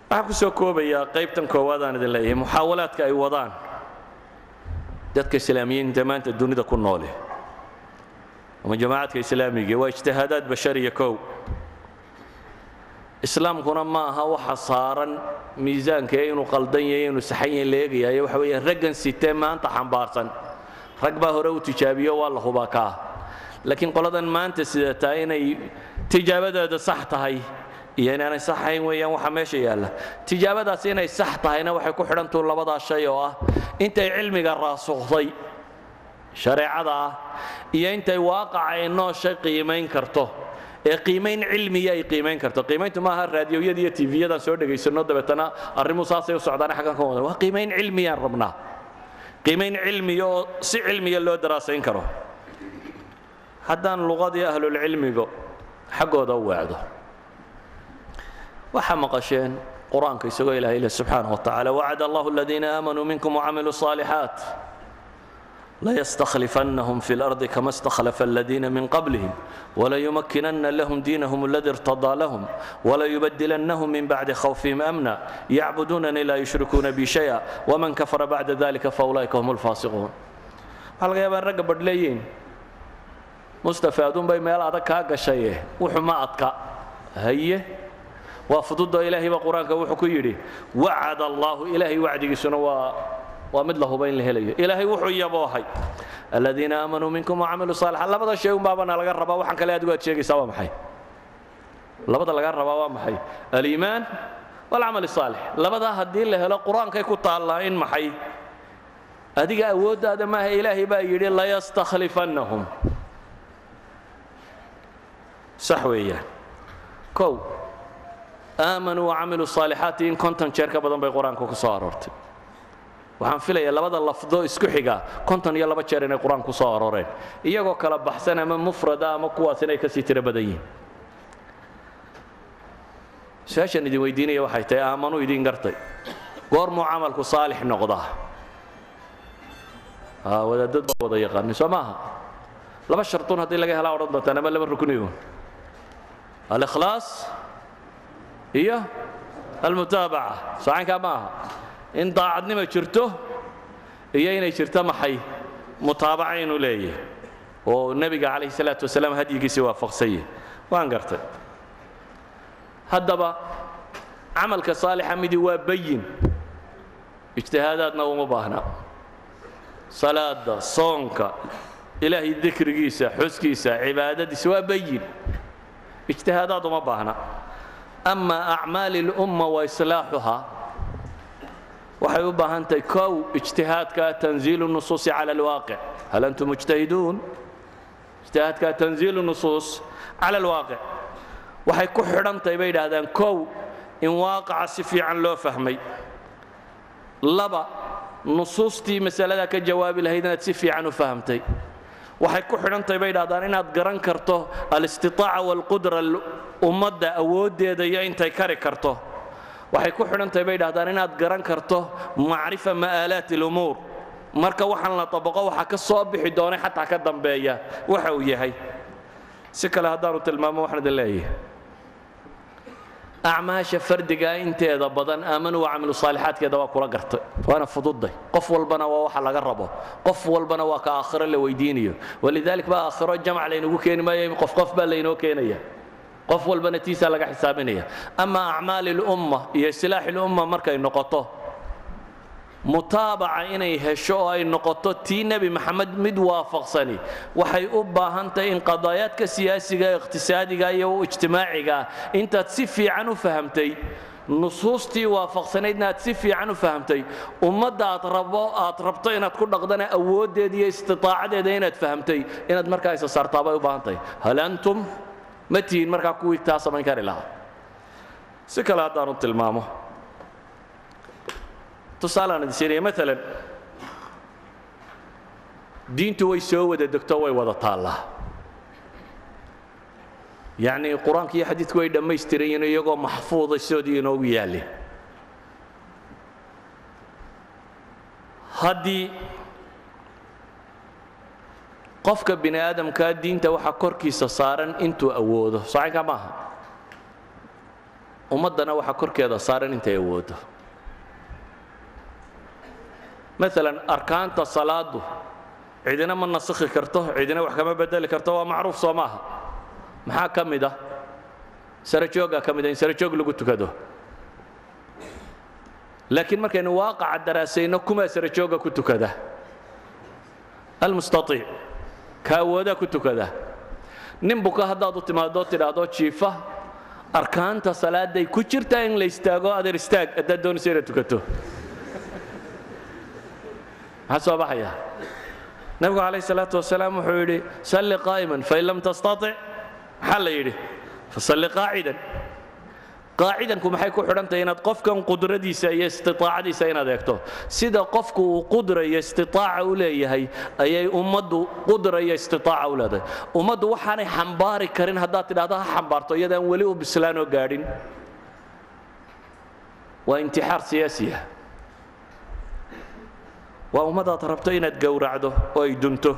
waxaan ku soo koobayaa qaybtan koowaadaan idin leeyahay. Muxaawalaadka ay wadaan. Dadka islaamiyiinta maanta dunida ku noole ama jamaacadka islaamiga waa ijtihaadaad bashariya kow islaamkuna ma aha waxa saaran miisaanka ee inuu qaldan yahay inuu saxan yahay la eegayayo waxa weeyaan raggan sitee maanta xambaarsan rag baa hore u tijaabiyo waa la hubaa kaa laakiin qoladan maanta sidataa inay tijaabadeeda sax tahay iyo inaanay sax ahayn weeyaan waxa meesha yaalla tijaabadaasi inay sax tahayna waxay ku xidhantuu labadaa shay oo ah intay cilmiga raasukhday shareecada ah iyo intay waaqaca nooshay qiimayn karto. Ee qiimayn cilmiya ay qiimayn karto. Qiimayntu maaha raadioyada iyo tiifiyadan soo dhegaysanno dabeetana arrimuhu saasay u socdaane xaggan wada. Waa qiimayn cilmiyaan rabnaa. Qiimayn cilmiya oo si cilmiya loo daraasayn karo. Haddaan luqadii ahlulcilmiga xaggooda weecdo waxaa maqasheen qur'aanka isagoo ilaahay leh subxaana wa tacala wacad allahu aladiina aamanuu minkum wacamiluu صaalixaat layastakhlifannahum fi اlardi kama istakhlafa aladiina min qablihim walayumakkinanna lahum diinahum aladi irtadaa lahum walayubadilannahum min bacdi khawfihim amna yacbudunani laa yushrikuuna bi shaya waman kafara bacda dalika faulaa'ika hum alfaasiquun waxaa laga yaabaa ragga badh leeyihiin mustafa adunbay meel adag kaa gashaye. Wuxu ma adka. Haye waa fududoo ilaahay baa qur'aanka wuxuu ku yidhi wacad allaahu ilaahay wacdigiisuna waa waa mid la huba in la helayo. Ilaahay wuxuu yaboohay aladiina aamanuu minkum wacamiluu saalixa labada shay unbaabana laga rabaa waxaan kale aad sheegaysaa waa maxay? Labada laga rabaa waa maxay? Aliimaan walcamal saalix. Labadaa haddii la helo qur'aankay ku taallaa in maxay? Adiga awooddaada maaha ilaahay baa yidhi layastakhlifannahum. Sax weeyaan. Kow aamanuu wacamiluu saalixaati in konton jeer ka badan bay qur'aanku ku soo aroortay waxaan filayaa labada lafdo isku xiga konton iyo laba jeer inay qur'aan ku soo arooreen. Iyagoo kala baxsan ama mufrada ama kuwaas inay ka sii tiro badan yihiin. Su'aashaan idin weydiinaya waxay tahay aamanuu idin gartay. Goormuu camalku saalix noqdaa wadaadad baa wada yaqaanin soo maaha? Laba shartun haddii laga helaa odhan doontaan ama laba rukniyun alikhlaas iyo almutaabaca. Soocaynkaa ma aha in daacadnima jirto iyo inay jirto maxay? Mutaabaca inuu leeyahay. Oo nebiga calayhi salaatu wasalaam hadyigiisii waafaqsanye waan gartay. Haddaba camalka saalixa midi waa bayin. Ijtihaadaadna uma baahna. Salaada soonka ilaahay dikrigiisa xuskiisa cibaadadiisa waa bayin. Ijtihaadaad uma baahna. Ama acmaali اlumma wa islaaxuha waxay u baahan tahay kow ijtihaadka tanziilu nusuusi cala alwaaqic hal antum mujtahiduun? Ijtihaadka tanziilu nusuus cala alwaaqic waxay ku xidhan tahay bay idhaahdaan kow in waaqaca si fiican loo fahmay. Laba nusuustii masaladaa ka jawaabi lahayd inaad si fiican u fahamtay. Waxay ku xidhantahay bay idhahdaan inaad garan karto alistitaaca waalqudra ummadda awooddeeda iyo intay kari karto waxay ku xidhantahay bay idhahdaan inaad garan karto macrifa ma'aalaati alumuur. Marka waxaan la tabaqo waxa ka soo bixi doonay xataa ka dambeeya. Waxa uu yahay. Si kale haddaanu tilmaamo waxaan idin leeyahay. Acmaasha fardigaa inteeda badan aamanu wacamilu saalixaadkeeda waa kula gartay. Waana fududday qof walbana waa waxa laga rabo. Qof walbana waa ka aakhiro la weydiinayo. Walidalik baa aakhiro jamac laynagu keeni maayo qof qof baa laynoo keenaya qof walbana tiisaa laga xisaabinaya ama acmaali lumma iyo isilaaxi lumma markay noqoto mutaabaca inay hesho oo ay noqoto tii nebi maxamed mid waafaqsani waxay u baahan tahay in qadaayaadka siyaasiga iqhtisaadiga iyo ijtimaaciga intaad si fiican u fahamtay nusuustii waafaqsanaydna aad si fiican u fahamtay ummadda aad rabo aad rabto inaad ku dhaqdana awooddeeda iyo istitaacadeeda inaad fahamtay inaad markaa isa saartaabay u baahan tahay hal antum ma tihiin markaa kuwii taa samayn kari lahaa. Si kale haddaanu tilmaamo. Tusaalaan idin siinaya maalan diintu way soo wada degto way wada taallaa yacnii qur'aanka iyo xadiidku way dhammaystiran yihiin iyagoo maxfuuda soodii inoogu yaalleen haddii qofka bini aadamkaa diinta waxaa korkiisa saaran intuu awoodo. Socaynkaa maaha. Ummaddana waxaa korkeeda saaran intay awoodo. Maalan arkaanta salaadu cidina ma nasakhi karto cidina wax kama bedeli karto waa macruuf soo maaha. Maxaa ka mid ah? Sarajooggaa ka mid ah in sarajoog lagu tukado. Laakiin markaynu waaqaca daraasayno kumaa sarajoogga ku tukada. Almustaiic ka awoodaa ku tukada. Nin buka haddaad u timaadoo tidhaahdo jiifa arkaanta salaaday ku jirtaa in la istaago adeer istaag haddaad doonayso inaad tukato. Maxaa soo baxaya. Nabigu calayh salaatu wasalaam wuxuu yidhi salli qaa'iman fain lam tastatic maxaa la yidhi? Fasalli qaacidan qaacidanku maxay ku xidhan tahay inaad qofkan qudradiisa iyo istiaacadiisa inaad eegto? Sida qofku uu qudra iyo istiaaca u leeyahay ayay ummaddu qudra iyo istiaaca u leedahay. Ummaddu waxaanay xambaari karin haddaad tidhahdo ha xambaarto iyadaan weli u bislaanoo gaadhin. Waa intixaar siyaasiya waa ummadaad rabto inaad gowracdo oo ay dunto.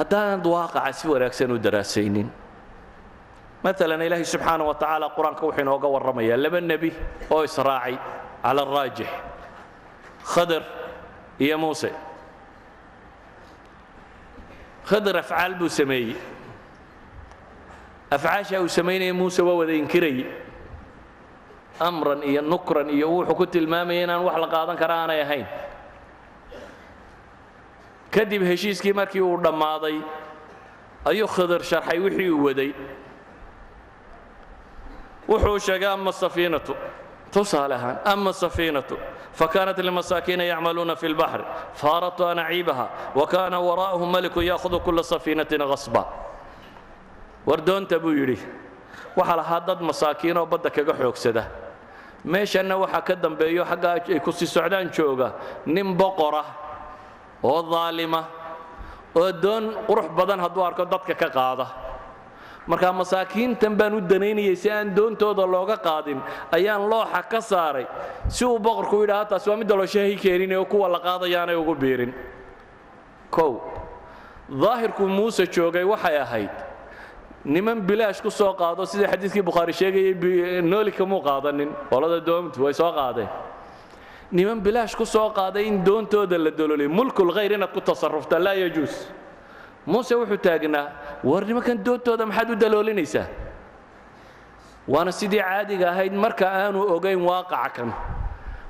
Haddaanad waaqaca si wanaagsan u daraasaynin maalan ilaahay subxaana wa tacaala qur'aanka wuxuu inooga warramayaa laba nebi oo israacay cala araajix khadar iyo muuse. Khadar afcaal buu sameeyey. Afcaashaa uu samaynaya muuse waa wada inkirayey amran iyo nukran iyo wuxuu ku tilmaamaya inaan wax la qaadan kara aanay ahayn. Kadib heshiiskii markii uu dhammaaday ayuu khidr sharxay wixii uu waday wuxuu sheegay ama safiinatu. Tusaale ahaan ama safiinatu. Fakaanat limasaakiina yacmaluuna fi lbaxri faaratu anaciibaha wa kaana waraa'ahum maliku ya'hudu kula safiinatin hasba war doonta buu yidhi waxaa lahaa dad masaakiinoo badda kaga xoogsada. Meeshanna waxaa ka dambeeyo xaggaa ay ku sii socdaan jooga nin boqora oo daalima oo doon qurux badan hadduu arko dadka ka qaada markaa masaakiintan baan u danaynayay si aan doontooda looga qaadin ayaan looxa ka saaray. Si uu boqorku yidhaha taas waa midda looshahay keenin oo kuwa la qaadayaanay ugu biirin. Kow daahirku muuse joogay waxay ahayd niman bilaash ku soo qaado sida xadiidkii bukhaari sheegayay nooli kamuu qaadanin qolada doomtu way soo qaadeen. Niman bilaash ku soo qaaday in doontooda la dololay mulkul khayr inaad ku tasarrufta laa yajuus muuse wuxuu taagnaa war nimankan doontooda maxaad u daloolinaysaa waana sidii caadiga ahayd marka aanu ogayn waaqaca kan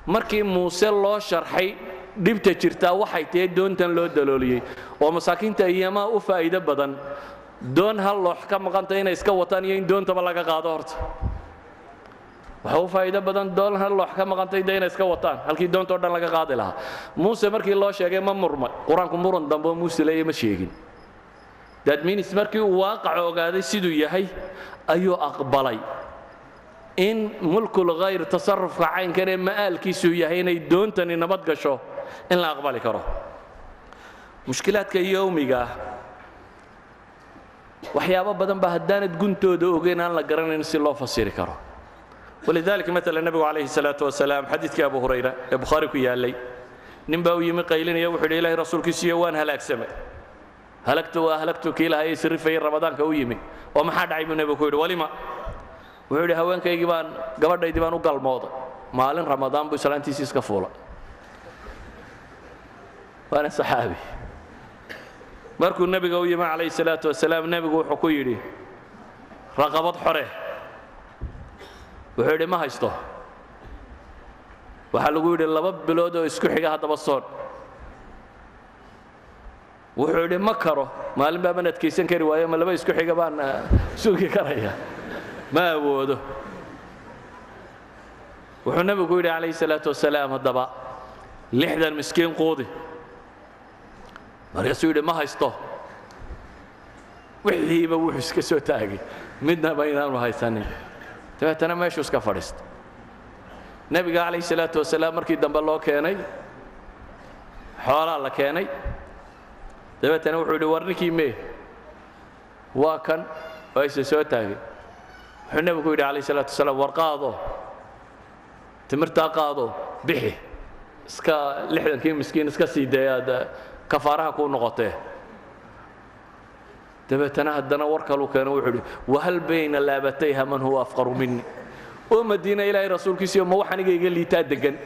markii muuse loo sharxay dhibta jirtaa waxay tahay doontan loo dalooliyey. Oo masaakiinta iyamaa u faa'iido badan. Doon hal loox ka maqanta inay iska wataan iyo in doontaba laga qaado horta. Waxa faa'iido badan doon hal loox ka maqantay de inay iska wataan halkii doontao dhan laga qaadi lahaa. Muuse markii loo sheegay ma murmay. Qur'aanku muran dambe muuse leeya ma sheegin dadminis markii uu waaqac ogaaday siduu yahay ayuu aqbalay. In mulkul khayr tasarrufka caynkan ee ma'aalkiisuu yahay inay doontani nabad gasho in la aqbali karo. Mushkilaadka yowmiga ah waxyaabo badan ba haddaanad guntooda ogeyn aan la garanayn si loo fasiri karo. Walidalika maala nebigu calayhi salaatu wasalaam xadiidkii abu hurayra ee bukhaari ku yaallay. Nin baa u yimi qaylinaya wuxuu yidhi ilahay rasuulkiisiiyo waan halaagsamay halagtu waa halagtu kii lahaa isrifayay ramadaanka u yimi. Oo maxaa dhacay buu nebigu ku yidhi walima. Wuxuu yidhi haweenkaygii baan gabadhaydii baan u galmooday maalin ramadaan buu islaantiisii iska fuulay waana saxaabi. Markuu nebiga u yimi calayhi salaatu wasalaam nebigu wuxuu ku yidhi raqabad xore. Wuxuu yidhi ma haysto. Waxaa lagu yidhi laba bilood oo isku xiga haddaba soon wuxuu yidhi ma karo. Maalin baaban adkaysan kari waayo ma laba isku xiga baan sugi karaya. Ma awoodo. Wuxuu nebigu yidhi calayhi salaatu wasalaam haddaba lixdan miskiin quudi. Markaasuu yidhi ma haysto. Wixiiba wuxuu iska soo taagay. Midnaba inaanu haysanin. Dabeetana meeshuu iska fadhiista nebiga calayhi salaatu wasalaam markii dambe loo keenay xoolaa la keenay dabeetana wuxuu yidhi war ninkii mee? Waa kan? Oo isa soo taagay wuxuu nebigu yidhi calayhi salaatu wasalaam war qaado. Timirtaa qaado. Bixi. Iska lixdankii miskiin iska sii dayaad kafaaraha kuu noqotee. Dabeetana haddana war kaluu keeno wuxuu idhi wahal bayna laabatayha man huwa afqaru minni? Oo madiina ilaahay rasuulkiisiiyo ma wax aniga iga liitaa degan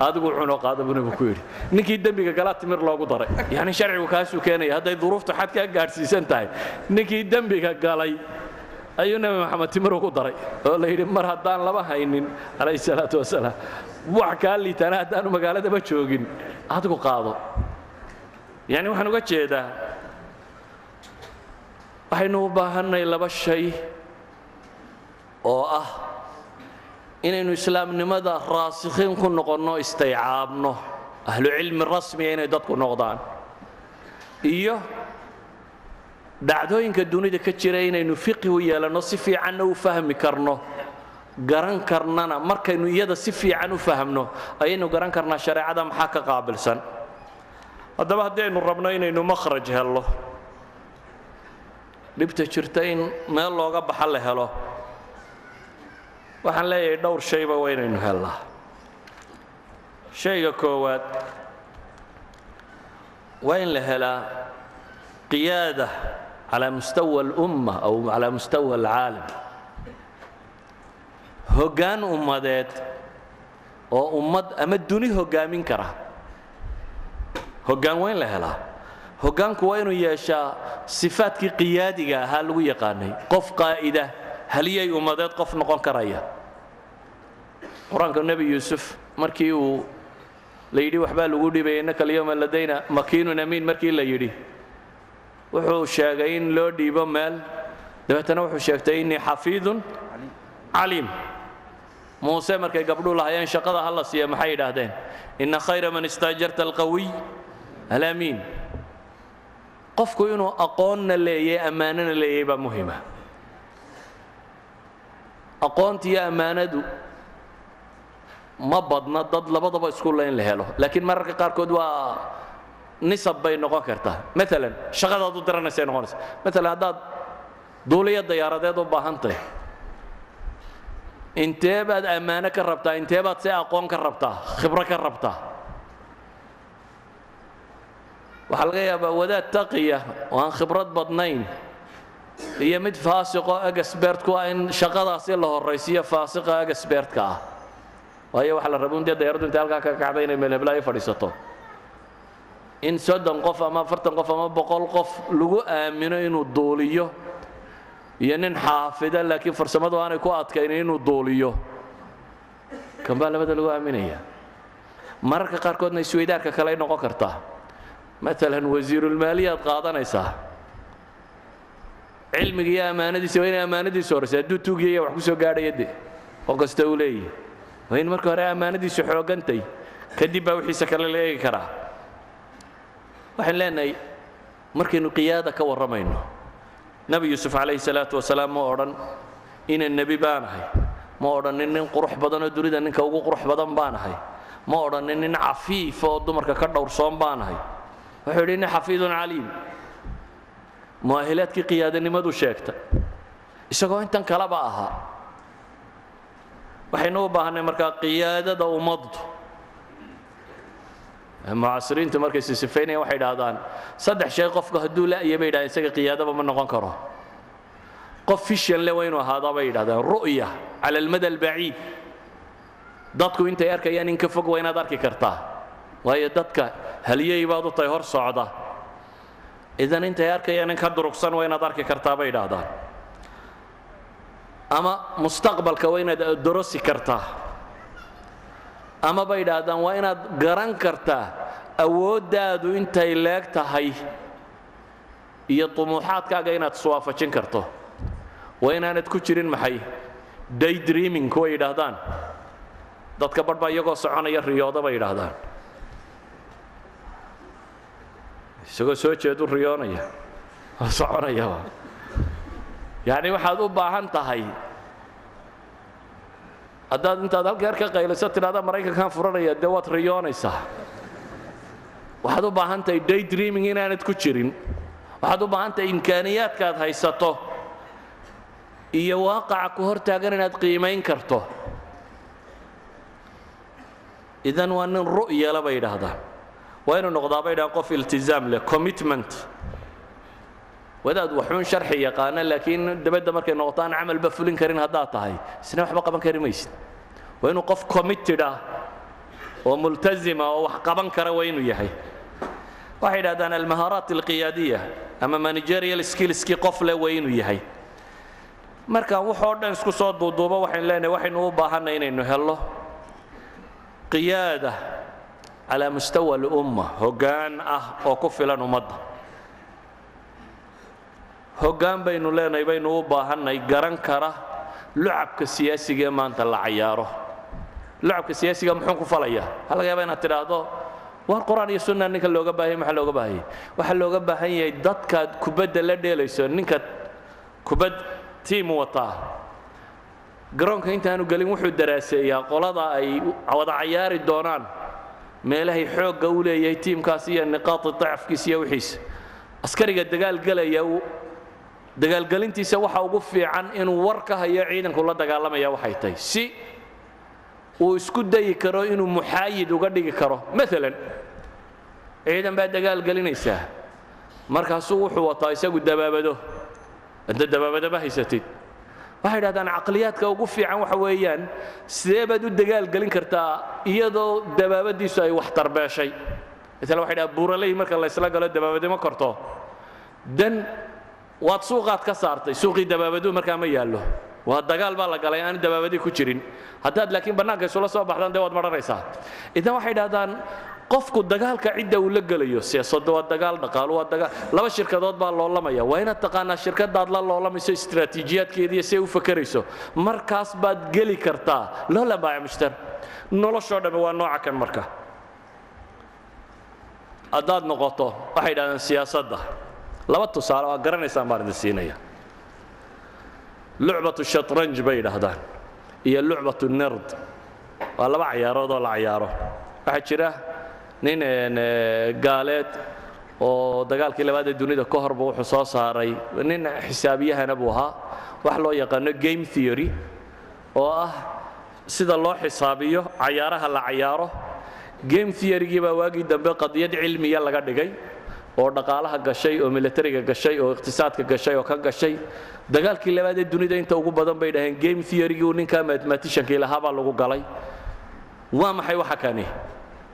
adigu cunoo qaada buu nebigu ku yidhi. Ninkii dembiga galaa timir loogu daray. Yacni sharcigu kaasuu keenaya hadday duruuftu xad kaa gaadhsiisan tahay ninkii dembiga galay ayuu nebi maxamed timir ugu daray oo la yidhi mar haddaan laba haynin calayhi salaatu wasalaam. Wax kaa liitaana haddaanu magaaladaba joogin adigu qaado. Yacni waxaan uga jeedaa waxaynu u baahannay laba shay oo ah inaynu islaamnimada raasikhiin ku noqonno istaycaabno ahlu cilmi rasmiya inay dadku noqdaan. Iyo dhacdooyinka dunida ka jira inaynu fiqi u yeelanno si fiicanna u fahmi karno garan karnana markaynu iyada si fiican u fahmno ayaynu garan karnaa shareecada maxaa ka qaabilsan? Haddaba haddii aynu rabno inaynu makhraj hello. Dhibta jirta in meel looga baxa la helo waxaan leeyahay dhowr shayba waa inaynu hellaa shayga koowaad waa in la helaa qiyaada calaa mustawa alumma aw calaa mustawa alcaalam. Hoggaan ummadeed oo ummad ama duni hoggaamin kara. Hoggaan waa in la helaa. Hoggaanku waa inuu yeeshaa sifaadkii qiyaadiga ahaa lagu yaqaanay qof qaa'ida haliyay ummadeed qof noqon karaya. Qur'aanka nebi yuusuf markii uu la yidhi waxbaa lagu dhibay innaka alyawma ladayna makiinun amiin markii la yidhi wuxuu sheegay in loo dhiibo meel. Dabeetana wuxuu sheegtay innii xafiidun caliim. Muuse markay gabdhuu lahayeen shaqada ha siiya maxay yidhaahdeen? Inna khayra man istaajarta alqawiy alamiin. Qofku inuu aqoonna leeyay ammaanana leeyay baa muhima aqoonta iyo ammaanadu ma badna dad labadaba iskulla in la helo. Laakiin mararka qaarkood waa nisab bay noqon kartaa maalan u diranaysay noqonaysa. Maalan haddaad duuliyo dayaaradeed u baahan tahay intee baad ammaano ka rabtaa intee baad se aqoon ka rabtaa khibro ka rabtaa? Waxaa laga yaabaa wadaad taqiya oo aan khibrad badnayn iyo mid faasiqoo agasbeertku ah in shaqadaasi la horraysiiyo faasiqa agasbeertka ah. Waayo waxaa la raba un dee dayaradu intay halkaa ka kacday inay meelheblaayo fadhiisato. In soddon qof ama afartan qof ama boqol qof lagu aamino inuu duuliyo iyo nin xaafida laakiin farsamadu aanay ku adkaynin inuu duuliyo. Kan baa labada lagu aaminaya mararka qaarkoodna isweydaarka kale ay noqon kartaa. Maalan wasiirulmaaliyaad qaadanaysaa cilmiga iyo ammaanadiisa waa inay ammaanadiisu horraysa hadduu tuugiyaya wax ku soo gaadhaya de oo kasta uu leeyahy waa in marka hore ammaanadiisu xoogantay kadib baa wixiisa kale la eegi karaa. Waxaan leenahay markaynu qiyaada ka warramayno nebi yuusuf calayhi salaatu wasalaam ma odhan ina nebi baanahay ma odhanin nin qurux badanoo dunida ninka ugu qurux badan baanahay ma odhanin nin cafiif oo dumarka ka dhowrsoon baanahay wuxuu yidhi nin xafiidun caliim mu'ahilaadkii qiyaadanimadu sheegta. Isagoo intan kaleba ahaa. Waxaynu u baahannay markaa qiyaadada ummaddu mucaasiriintu markay sisifaynayaan waxay idhahdaan saddex shay qofku hadduu la'ya bay isaga qiyaadaba ma noqon karo. Qof fishan le waa inuu ahaadaa bay yidhahdeen ru'ya cala almada albaciid dadku intay arkayaan in ka fog waa inaad arki kartaa. Waayo dadka haliyey baad u tahay hor socda idan intay arkayaan in ka durugsan waa inaad arki kartaa bay idhaahdaan. Ama mustaqbalka waa inaad dorosi kartaa. Ama bay idhaahdaan waa inaad garan kartaa awooddaadu intay leeg tahay iyo tumuuxaadkaaga inaad iswaafajin karto. Waa inaanad ku jirin maxay? Daydreaming kuwa yidhaahdaan dadka barh baa iyagoo soconaya riyooda bay yidhaahdaan isagoo soo jeedu riyoonaya oo soconayaba yacni waxaad u baahan tahay haddaad intaad halkeer ka qayliso tidhahda maraykankan furanaya dee waad riyoonaysaa? Waxaad u baahan tahay daydreaming inaanad ku jirin. Waxaad u baahan tahay imkaaniyaadkaad haysato iyo waaqaca ku hor taagan inaad qiimayn karto. Idan waa nin ru'yala bay yidhaahdaan waa inuu noqdaa bay dhahaan qof iltizaam leh commitment. Wadaad waxuun sharxi yaqaana laakiin dabadda markay noqoto aan camalba fulin karin haddaad tahay isna waxba qaban kari maysid. Waa inuu qof committed ah oo multazima oo wax qaban kara waa inuu yahay. Waxay yidhahdaan almahaaraat alqiyaadiya ama managerial skillskii qof leh waa inuu yahay marka waxoo dhan isku soo duuduubo waxaynu leenahay waxaynu u baahanay inaynu hello qiyaada calaa mustawa alumma hoggaan ah oo ku filan ummadda. Hoggaan baynu leenahay baynu u baahannay garan kara lucabka siyaasiga ee maanta la cayaaro. Lucabka siyaasiga muxuu ku falayaa waxaa laga yaaba inaad tidhaahdo war qur'aan iyo sunna ninka looga baahanya maxaa looga baahanyay waxaa looga baahan yahay dadkaad kubadda la dheelayso ninka kubad tiim wataa. Garoonka intaanu gelin wuxuu daraaseeyaa qolada ay wada cayaari doonaan meelahay xoogga u leeyahay tiimkaas iyo niqaati dacafkiisa iyo wixiisa. Askariga dagaalgelaya dagaalgelintiisa waxa ugu fiican inuu war ka hayo ciidanku la dagaalamaya waxay tahay. Si uu isku dayi karo inuu muxaayid uga dhigi karo. Maalan ciidan baa dagaal gelinaysaa markaasuu wuxuu wataa isagu dabaabado. Inta dabaabado ma haysatid waxay dhahdaan caqliyaadka ugu fiican waxa weeyaan sidee baad u dagaal gelin kartaa iyadoo dabaabadiisu ay wax tarbeeshay maala waxay dhaha buuraley marka laysla galo dabaabadi ma korto. Dan waad suuqaad ka saartay suuqii dabaabaduu markaa ma yaallo. Waa dagaal baa la galay aan dabaabadii ku jirin. Haddaad laakiin bannaanka isula soo baxdaan dee waad maranaysaa idan waxay dhahdaan qofku dagaalka cidda uu la gelayo siyaasadda waa dagaal dhaqaalo waa dagaal laba shirkadood baa loolamaya. Waa inaad taqaanaa shirkadaad la loolamayso istiraatiijiyaadkeediiyo si u fakerayso markaas baad geli kartaa. Loola baaca noloshoo dhamme waa nooca kan marka. Haddaad noqoto waxay dhahdaan siyaasadda. Laba tusaale waa garanaysaan baan idin siinaya. Lucbatu shatranj bay yidhaahdaan iyo lucbatu nerd. Waa laba cayaarood oo la cayaaro. Waxaa jira nin gaaleed oo dagaalkii labaad ee dunida ka horba wuxuu soo saaray. Nin xisaabiyahana buu ahaa. Wax loo yaqaano game theory oo ah sida loo xisaabiyo cayaaraha la cayaaro. Game theorygii baa waagii dambe qadiyad cilmiya laga dhigay oo dhaqaalaha gashay oo militariga gashay oo iqtisaadka gashay oo ka gashay. Dagaalkii labaad ee dunida inta ugu badan bay dhaheen game theorygii uu ninkaa mathematiciankii lahaa baa lagu galay. Waa maxay waxa kani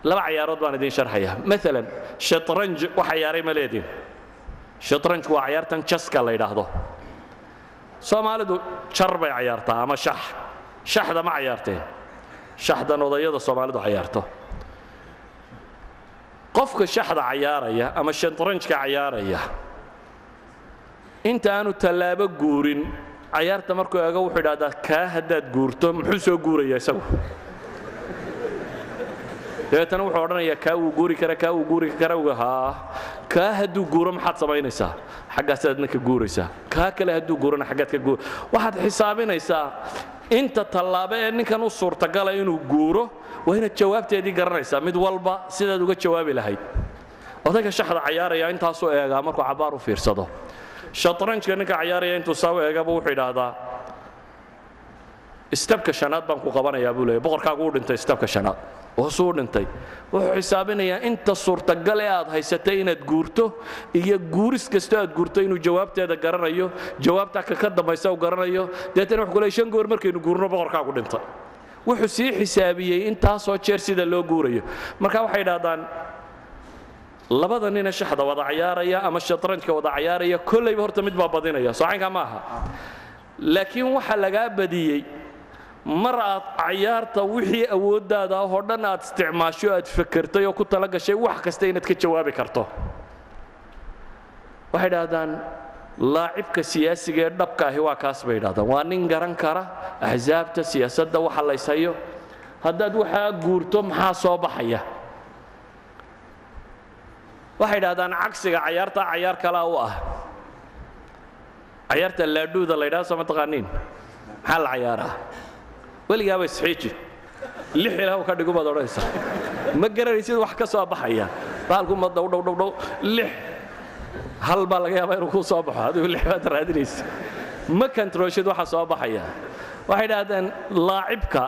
laba cayaarood baan idiin sharxaya. Maalan shatranj wax cayaaray ma leedin. Shatranjku waa cayaartan jaska la yidhaahdo. Soomaalidu jar bay cayaartaa ama shax. Shaxda ma cayaarteen shaxdan odayada soomaalidu cayaarto qofka shaxda cayaaraya ama shatranjka cayaaraya inta aanu tallaabo guurin cayaarta markuu eego wuxuu idhahdaa kaa haddaad guurto muxuu soo guuraya isagu dabeetana wuxuu odhanayaa kaa wuu guuri kara kaa wuu guuri kara haa kaa hadduu guuro maxaad samaynaysaa. Xaggaasaad ninka guuraysaa. Kaa kale hadduu guurana xaggaad ka guur waxaad xisaabinaysaa inta tallaabo ee ninkan u suurtagala inuu guuro waa inaad jawaabteedii garanaysaa. Mid walba sidaad uga jawaabi lahayd. Odayga shaxda cayaaraya intaasuu eegaa markuu cabbaar u fiirsado. Shatranjka ninka cayaaraya intuu saa u eegaba wuxuu idhaahdaa istabka shanaad baan ku qabanayaa buu leeyahy boqorkaagu u dhintay istabka shanaad hoosuu u dhintay. Wuxuu xisaabinayaa inta ee aad haysatay inaad guurto iyo guuris kastoo aad guurto inuu jawaabteeda garanayo jawaabtaa ka ka dambaysa uu garanayo. Deetana wuxuu ku leeyahy shan goor markaynu guurno boqorkaagu dhintay wuxuu sii xisaabiyey intaasoo jeer sida loo guurayo. Marka waxay idhahdaan labada nina shaxda wada cayaaraya ama shatranjka wada cayaaraya kollayba horta mid baa badinaya soocaynkaa ma aha laakiin waxa lagaa badiyey mar aad cayaarta wixii awooddaada ah oo dhan aad isticmaasho aad fakertay oo ku tala gashay wax kasta inaad ka jawaabi karto. Waxay idhahdaan laacibka siyaasiga ee dhabka ahi waa kaas bay idhahdaan waa nin garan kara axsaabta siyaasadda waxa layshayo haddaad waxaa guurto maxaa soo baxaya? Waxay idhahdaan cagsiga cayaarta cayaar kalaa u ah. Cayaarta laadhuuda la ydhahdo soo ma taqaaniin? Maxaa la cayaaraa weligaaba isxiiji lix ilaah ka dhigu baad odhanaysaa ma garanaysid wax ka soo baxaya? Baalku ma dhow dhow dhow dhow. Lix. Hal baa laga yaabaa inuu kuu soo baxo? Adigu lix baad raadinaysa ma kantarooshid waxa soo baxaya? Waxay idhahdeen laacibka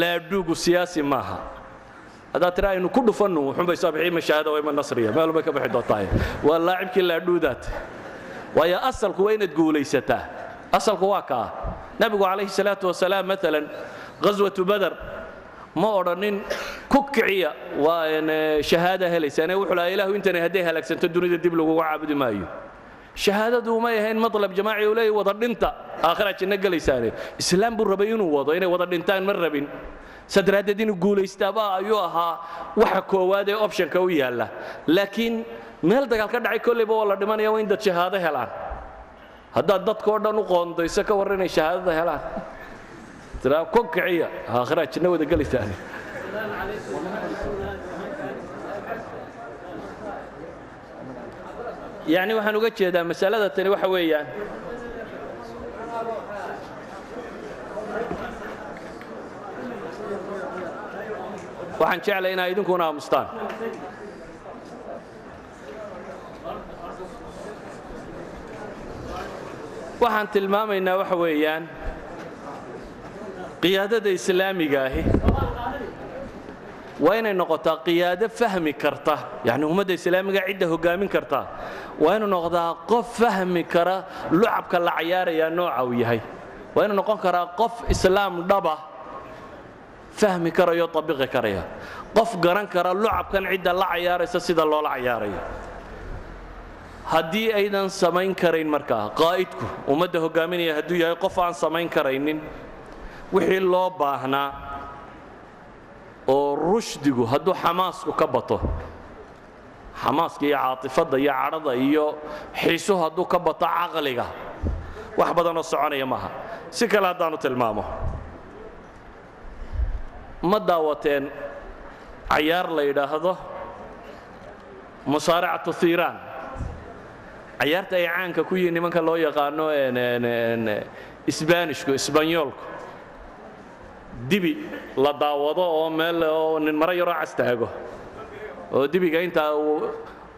laadhuugu siyaasi maaha. Haddaad tira aynu ku dhufannu. Wuxuunbay soo bixi mashaahada waa ima nasriya. Meel bay ka bixi doontahay. Waa laacibkii laadhuudaad waayo asalku waa inaad guulaysataa asalku waa kaa nebigu calayhi salaatu wasalaam maalan ghaswatu badar ma odhanin ku kiciya waa shahaada helaysaane wuxuu lahaa ilaahu intani hadday halaagsanto dunida dib laguga caabudi maayo. Shahaadadu may ahayn matlab jamaaci uu leeyahy wada dhinta aakhiraad janno gelaysaane islaam buu rabay inuu wado inay wada ma rabin. Sadraaddeed inuu guulaystaaba ayuu ahaa waxa koowaad ee optionka u yaalla. Laakiin meel dagaal ka dhacay kollayba waa la dhimanaya waa in dad shahaado helaan haddaad dadkao dhan u qoondayso ka warran inay shahaadada helaan. Tiraa ku kiciya. Aakhiraad janno wada gelaysaane yacni waxaan uga jeedaa masalada tani waxa weeyaan. Waxaan jeclay inaa idinkuna aamustaan waxaan tilmaamaynaa waxa weeyaan. Qiyaadada islaamiga ahi waa inay noqotaa qiyaado fahmi karta. Yani ummadda islaamiga cidda hogaamin karta. Waa inuu noqdaa qof fahmi kara lucabka la cayaaraya nooca uu yahay. Waa inuu noqon karaa qof islaam dhaba fahmi karayo abiqi karaya qof garan kara lucabkan cidda la cayaaraysa sida loola cayaarayo haddii aydan samayn karayn markaa qaa'idku ummadda hogaaminaya hadduu yahay qof aan samayn karaynin wixii loo baahnaa oo rushdigu hadduu xamaasku ka bato xamaaska iyo caatifadda iyo cadhada iyo xiisuhu hadduu ka bato caqliga wax badanoo soconaya maaha. Si kale haddaanu tilmaamo. Ma daawateen cayaar la yidhaahdo? Musaaracatu hiiraan cayaarta ay caanka ku yihiin nimanka loo yaqaano isbaanishku isbanyoolku dibi la daawado oo meel oo nin maro yaroo cas taago. Oo dibiga intaa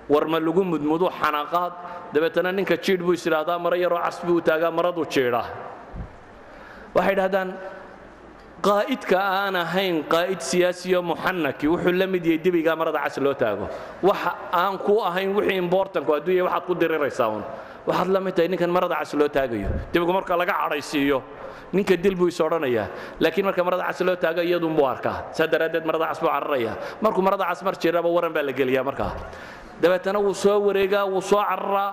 warma lagu mudmudu xanaaqaad. Dabeetana ninka jiidh buu is idhaahdaa maro yaroo cas buu taagaa maraduu jiidhaa. Waxay idhahdaan qaa'idka aan ahayn qaa'id siyaasiyo muxanaki wuxuu la mid yahay dibigaa marada cas loo taago. Waxa aan ku ahayn wixii imbortanku hadduu waxaad ku diriraysaa un waxaad la mid tahay ninkan marada cas loo taagayo. Dibigu marka laga cadhaysiiyo ninka dil buu is odhanayaa laakiin marka marada cas loo taago iyadunbuu arkaa. Saa daraaddeed marada cas buu cararaya. Markuu marada cas mar jiraba waran baa la geliyaa markaa. Dabeetana wuu soo wareegaa wuu soo cararaa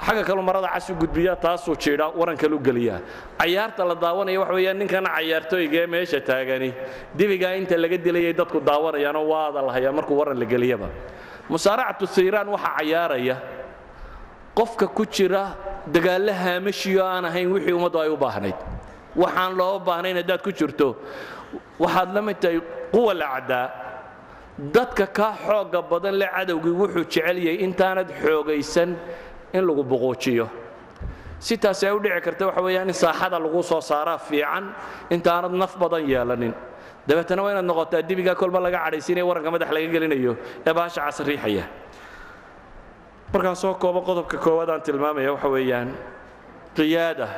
xagga kalu marada cas u gudbiyaa taasuu jiidhaa waran kalu geliyaa cayaarta la daawanaya waxa weeyaan ninkana cayaartooyga ee meesha taagani dibigaa inta laga dilayay dadku daawanayaanoo waada lahayaa markuu waran la geliyaba. Musaaracatu hiiraan waxaa cayaaraya qofka ku jira dagaallo haamashiyo aan ahayn wixii ummaddu ay u baahnayd. Waxaan loo baahnayn haddaad ku jirto. Waxaad la mid tahay quwa la dadka kaa xoogga badan le cadowgii wuxuu jecel yahay intaanad xoogaysan in lagu buquujiyo si taasi ay u dhici karta waxa weeyaan in saaxada lagu soo saaraa fiican intaanad naf badan yeelanin. Dabeetana waa inaad noqotaa dibigaa kolba laga cadhaysiinaya warranka madax laga gelinayo ee bahasha casriixaya markaan soo qodobka koowaad aan tilmaamaya waxa weeyaan qiyaada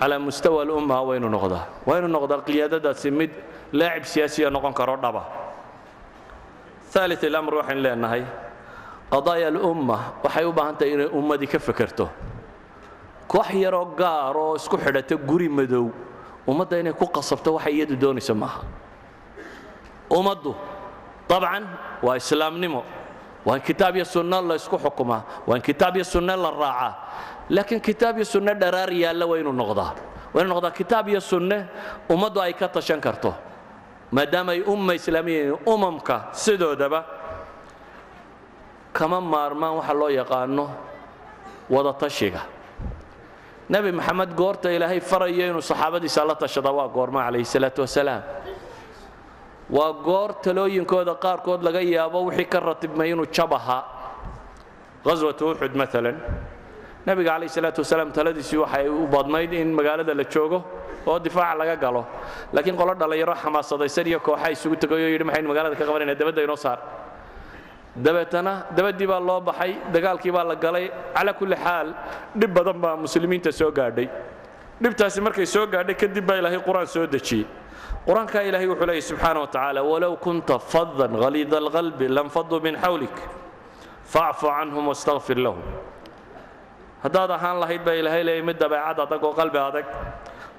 calaa mustawa alumma waynu noqdaa. Waa ynu noqdaa qiyaadadaasi mid laacib siyaasiya noqon karo dhaba. Aalit ilamr waxaynu leenahay qadaaya alumma waxay u baahan tahay inay ummadii ka fekerto. Koox yaroo gaar oo isku xidhata guri madow ummadda inay ku qasabto waxay iyadu doonayso maaha. Ummaddu dabcan waa islaamnimo. Waa kitaab iyo sunno la isku xukumaa waa kitaab iyo sunno la raacaa. Laakiin kitaab iyo sunno dharaar yaalla waa inuu noqdaa. Waa inuu noqdaa kitaab iyo sunne ummaddu ay ka tashan karto maadaama ay umma islaamiya umamka sidoodaba kama maarmaan waxa loo yaqaano wada tashiga. Nebi maxamed goorta ilaahay farayo inuu saxaabadiisa la tashada waa goorma calayhi salaatu wasalaam. Waa goor talooyinkooda qaarkood laga yaabo wixii ka ratibmay inuu jab ahaa ghaswatu uxud maalan nebiga calayhi salaatu wasalaam taladiisii waxay u badnayd in magaalada la joogo oo difaaca laga galo. Laakiin qolo dhallinyaro xamaasadaysan iyo kooxa isugu tegayoo yidhi maxaynu magaalada ka qabanayna dabadda inoo saar dabeetana dabaddii baa loo baxay dagaalkii baa la galay calaa kulli xaal dhib badan baa muslimiinta soo gaadhay. Dhibtaasi markay soo gaadhay kadib baa ilaahay qur'aan soo dejiyey. Qur'aankaa ilaahay wuxuu leeyahy subxaana wa tacaala walow kunta fadan haliida alqalbi lanfaduu min xawlik facfu canhum wastakfir lahum. Haddaad ahaan lahayd baa ilaahay leeyay mid dabeecad adag oo qalbi adag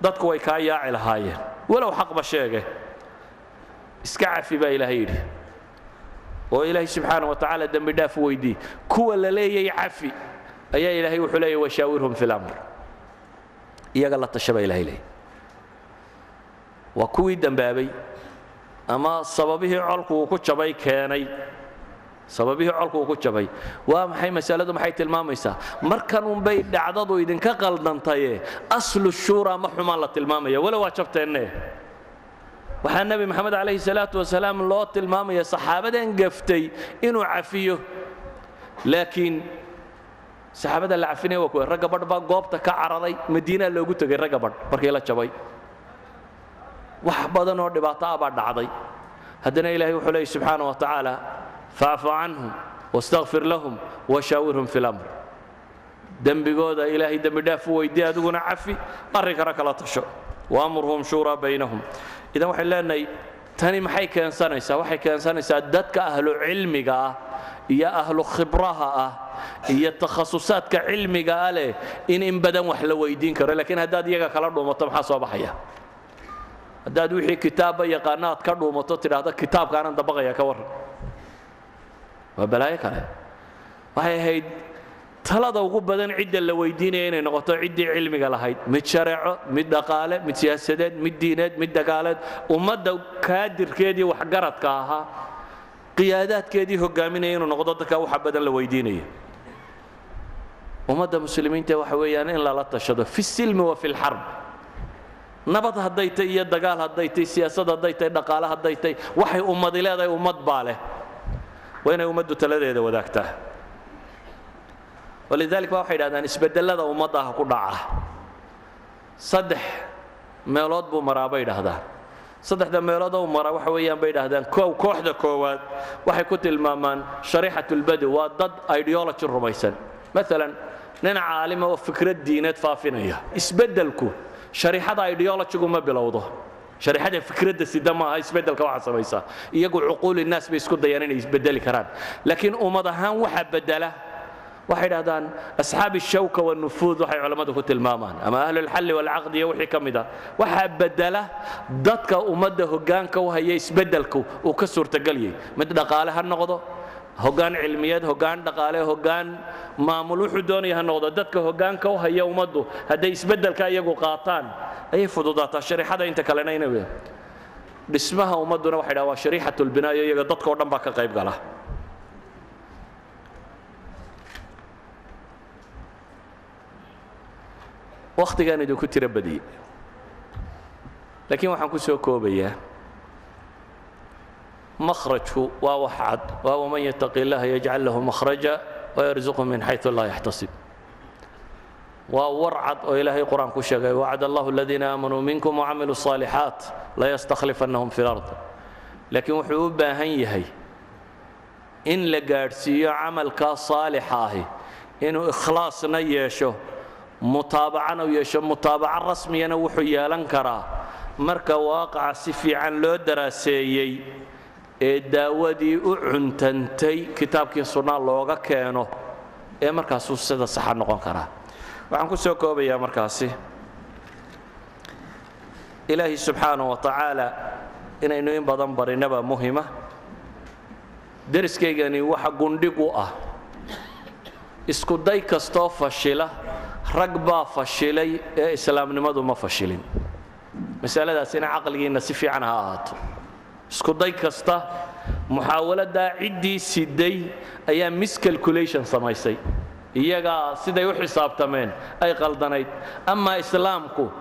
dadku way kaa yaaci lahaayeen. Walow xaqba sheege iska cafi baa ilaahay yidhi oo ilaahay subxaana wa tacaala dembi dhaaf weydii kuwa la leeyay cafi ayaa ilaahay wuxuu leeyay washaawirhum fi lamr iyaga la tasha baa ilahay leeyay waa kuwii dembaabay ama sababihii colku uu ku jabay keenay. Sababihii colku uu ku jabay. Waa maxay masaladu? Maxay tilmaamaysaa? Markan unbay dhacdadu idinka qaldantaye aslu shuura ma xumaan la tilmaamaya. Walow waa waxaa nebi maxamed calayhi salaatu wasalaam loo tilmaamaya saxaabadan gaftay inuu cafiyo. Laakiin saxaabada la cafinaya waa kuwa ragga badh baa goobta ka cararay madiinaa loogu tegay ragga badh markii la jabay. Wax badan oo dhibaato ah baa dhacday. Haddana ilaahay wuxuu leeyay subxaana wa tacaala facfu canhum wastakfir lahum washaawirhum fi lamr dembigooda ilaahay dembi dhaaf u weydii adiguna cafi arrinkana kala tasho waamurhum shuuraa baynahum. Idan waxay leenahay tani maxay keensanaysaa? Waxay keensanaysaa dadka ahlu cilmiga ah iyo ahlu khibraha ah iyo takhasusaadka cilmiga ah leh in in badan wax la weydiin karo. Laakiin haddaad iyaga kala dhuumato maxaa soo baxaya? Haddaad wixii kitaabba yaqaana ka dhuumato tidhaahda kitaabkaanan dabaqaya ka warran. Waa balaayo kale. Waxay ahayd talada ugu badan cidda la weydiinaya inay noqoto ciddii cilmiga lahayd. Mid shareeco mid dhaqaale mid siyaasadeed mid diineed mid dagaaleed. Ummadda kaadirkeedii waxgaradka ahaa qiyaadaadkeedii hogaaminaya inuu noqdo dadka waxa badan la weydiinaya. Ummadda muslimiinta waxa weeyaan in lala tashado fi silmi wa fi lxarb nabad hadday tay iyo dagaal hadday tay siyaasad hadday tay dhaqaale hadday tay waxay ummadi leedahay ummad baa leh. Waa inay ummaddu taladeeda wadaagtaa walidalik ba waxay dhahdaan isbedelada ummaddaha ku dhaca. Saddex meelood buu maraa bay dhahdaan saddexda meelood uu maraa waxa weeyaan bay dhahdaan kow kooxda koowaad waxay ku tilmaamaan shariixatulbadi waa dad ideology rumaysan. Maalan nin caalima oo fikrad diineed faafinaya isbeddelku shariixada ideologygu ma bilowdo. Shariixada fikradda sida maaha isbeddelka waxa samaysa iyagu cuquuli naas bay isku dayaan inay isbedeli karaan. Laakiin ummad ahaan waxa bedela waxay dhahdaan asxaabi shawka wanufuud waxay culammadu ku tilmaamaan. Ama ahlulxalli walcaqdi iyo wixii ka mid ah waxaa bedela dadka ummadda hoggaanka u haya isbeddelku uu ka suurtagalyay mid dhaqaale ha noqdo hoggaan cilmiyeed hoggaan dhaqaale hoggaan maamul wuxuu doonaya ha noqdo. Dadka hoggaanka u haya ummaddu hadday isbeddelka iyagu qaataan ayay fududaataa. Shariixada inta kalena inay dhismaha ummadduna waxay dhaha waa shariixatulbinaayo iyaga dadka dhan baa ka qayb gala wakhtigaan idinku tiro badiyey laakiin waxaan ku soo koobayaa makhrajku waa wax cad waa waman yataqi illaha yajcal lahu makhraja wayarzuqhu min xayثu laa yaxtasib waa war cad oo ilaahay qur-aan ku sheegay wacd allahu aladiina aamanuu minkum wacamiluu الصaalixaat layastakhlifannahum fi lard laakiin wuxuu u baahan yahay in la gaadhsiiyo camalkaa saalixa ahi inuu ikhlaasna yeesho mutaabacana u yeesho mutaabaco rasmiyana wuxuu yeelan karaa. Marka waaqaca si fiican loo daraaseeyey ee daawadii u cuntantay kitaabkii sunnaa looga keeno ee markaasuu sida saxa noqon karaa. Waxaan ku soo koobayaa markaasi. Ilaahi subxaanaه wa tacaala inaynu in badan barinaba muhima. Deriskaygani waxa gundhig u ah. Isku day kastoo fashila rag baa fashilay ee islaamnimadu ma fashilin. Masaladaasina caqligiinna si fiican ha ahaato. Isku day kasta muxaawaladaa ciddii siday ayaa miscalculation samaysay. Iyagaa siday u xisaabtameen ay qaldanayd. Amaa islaamku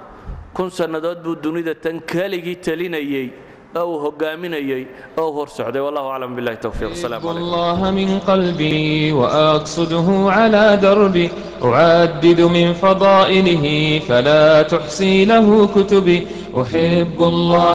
kun sannadood buu dunida tan keligii talinayey oo uu hogaaminayay oo hor socday. Wallahu aclam billahi tawfiiq. Asalaamu calaykum allaha min qalbi wa aqsuduhu cala darbi أعدد من فضائله فلا تحصي له كتبي أحب الله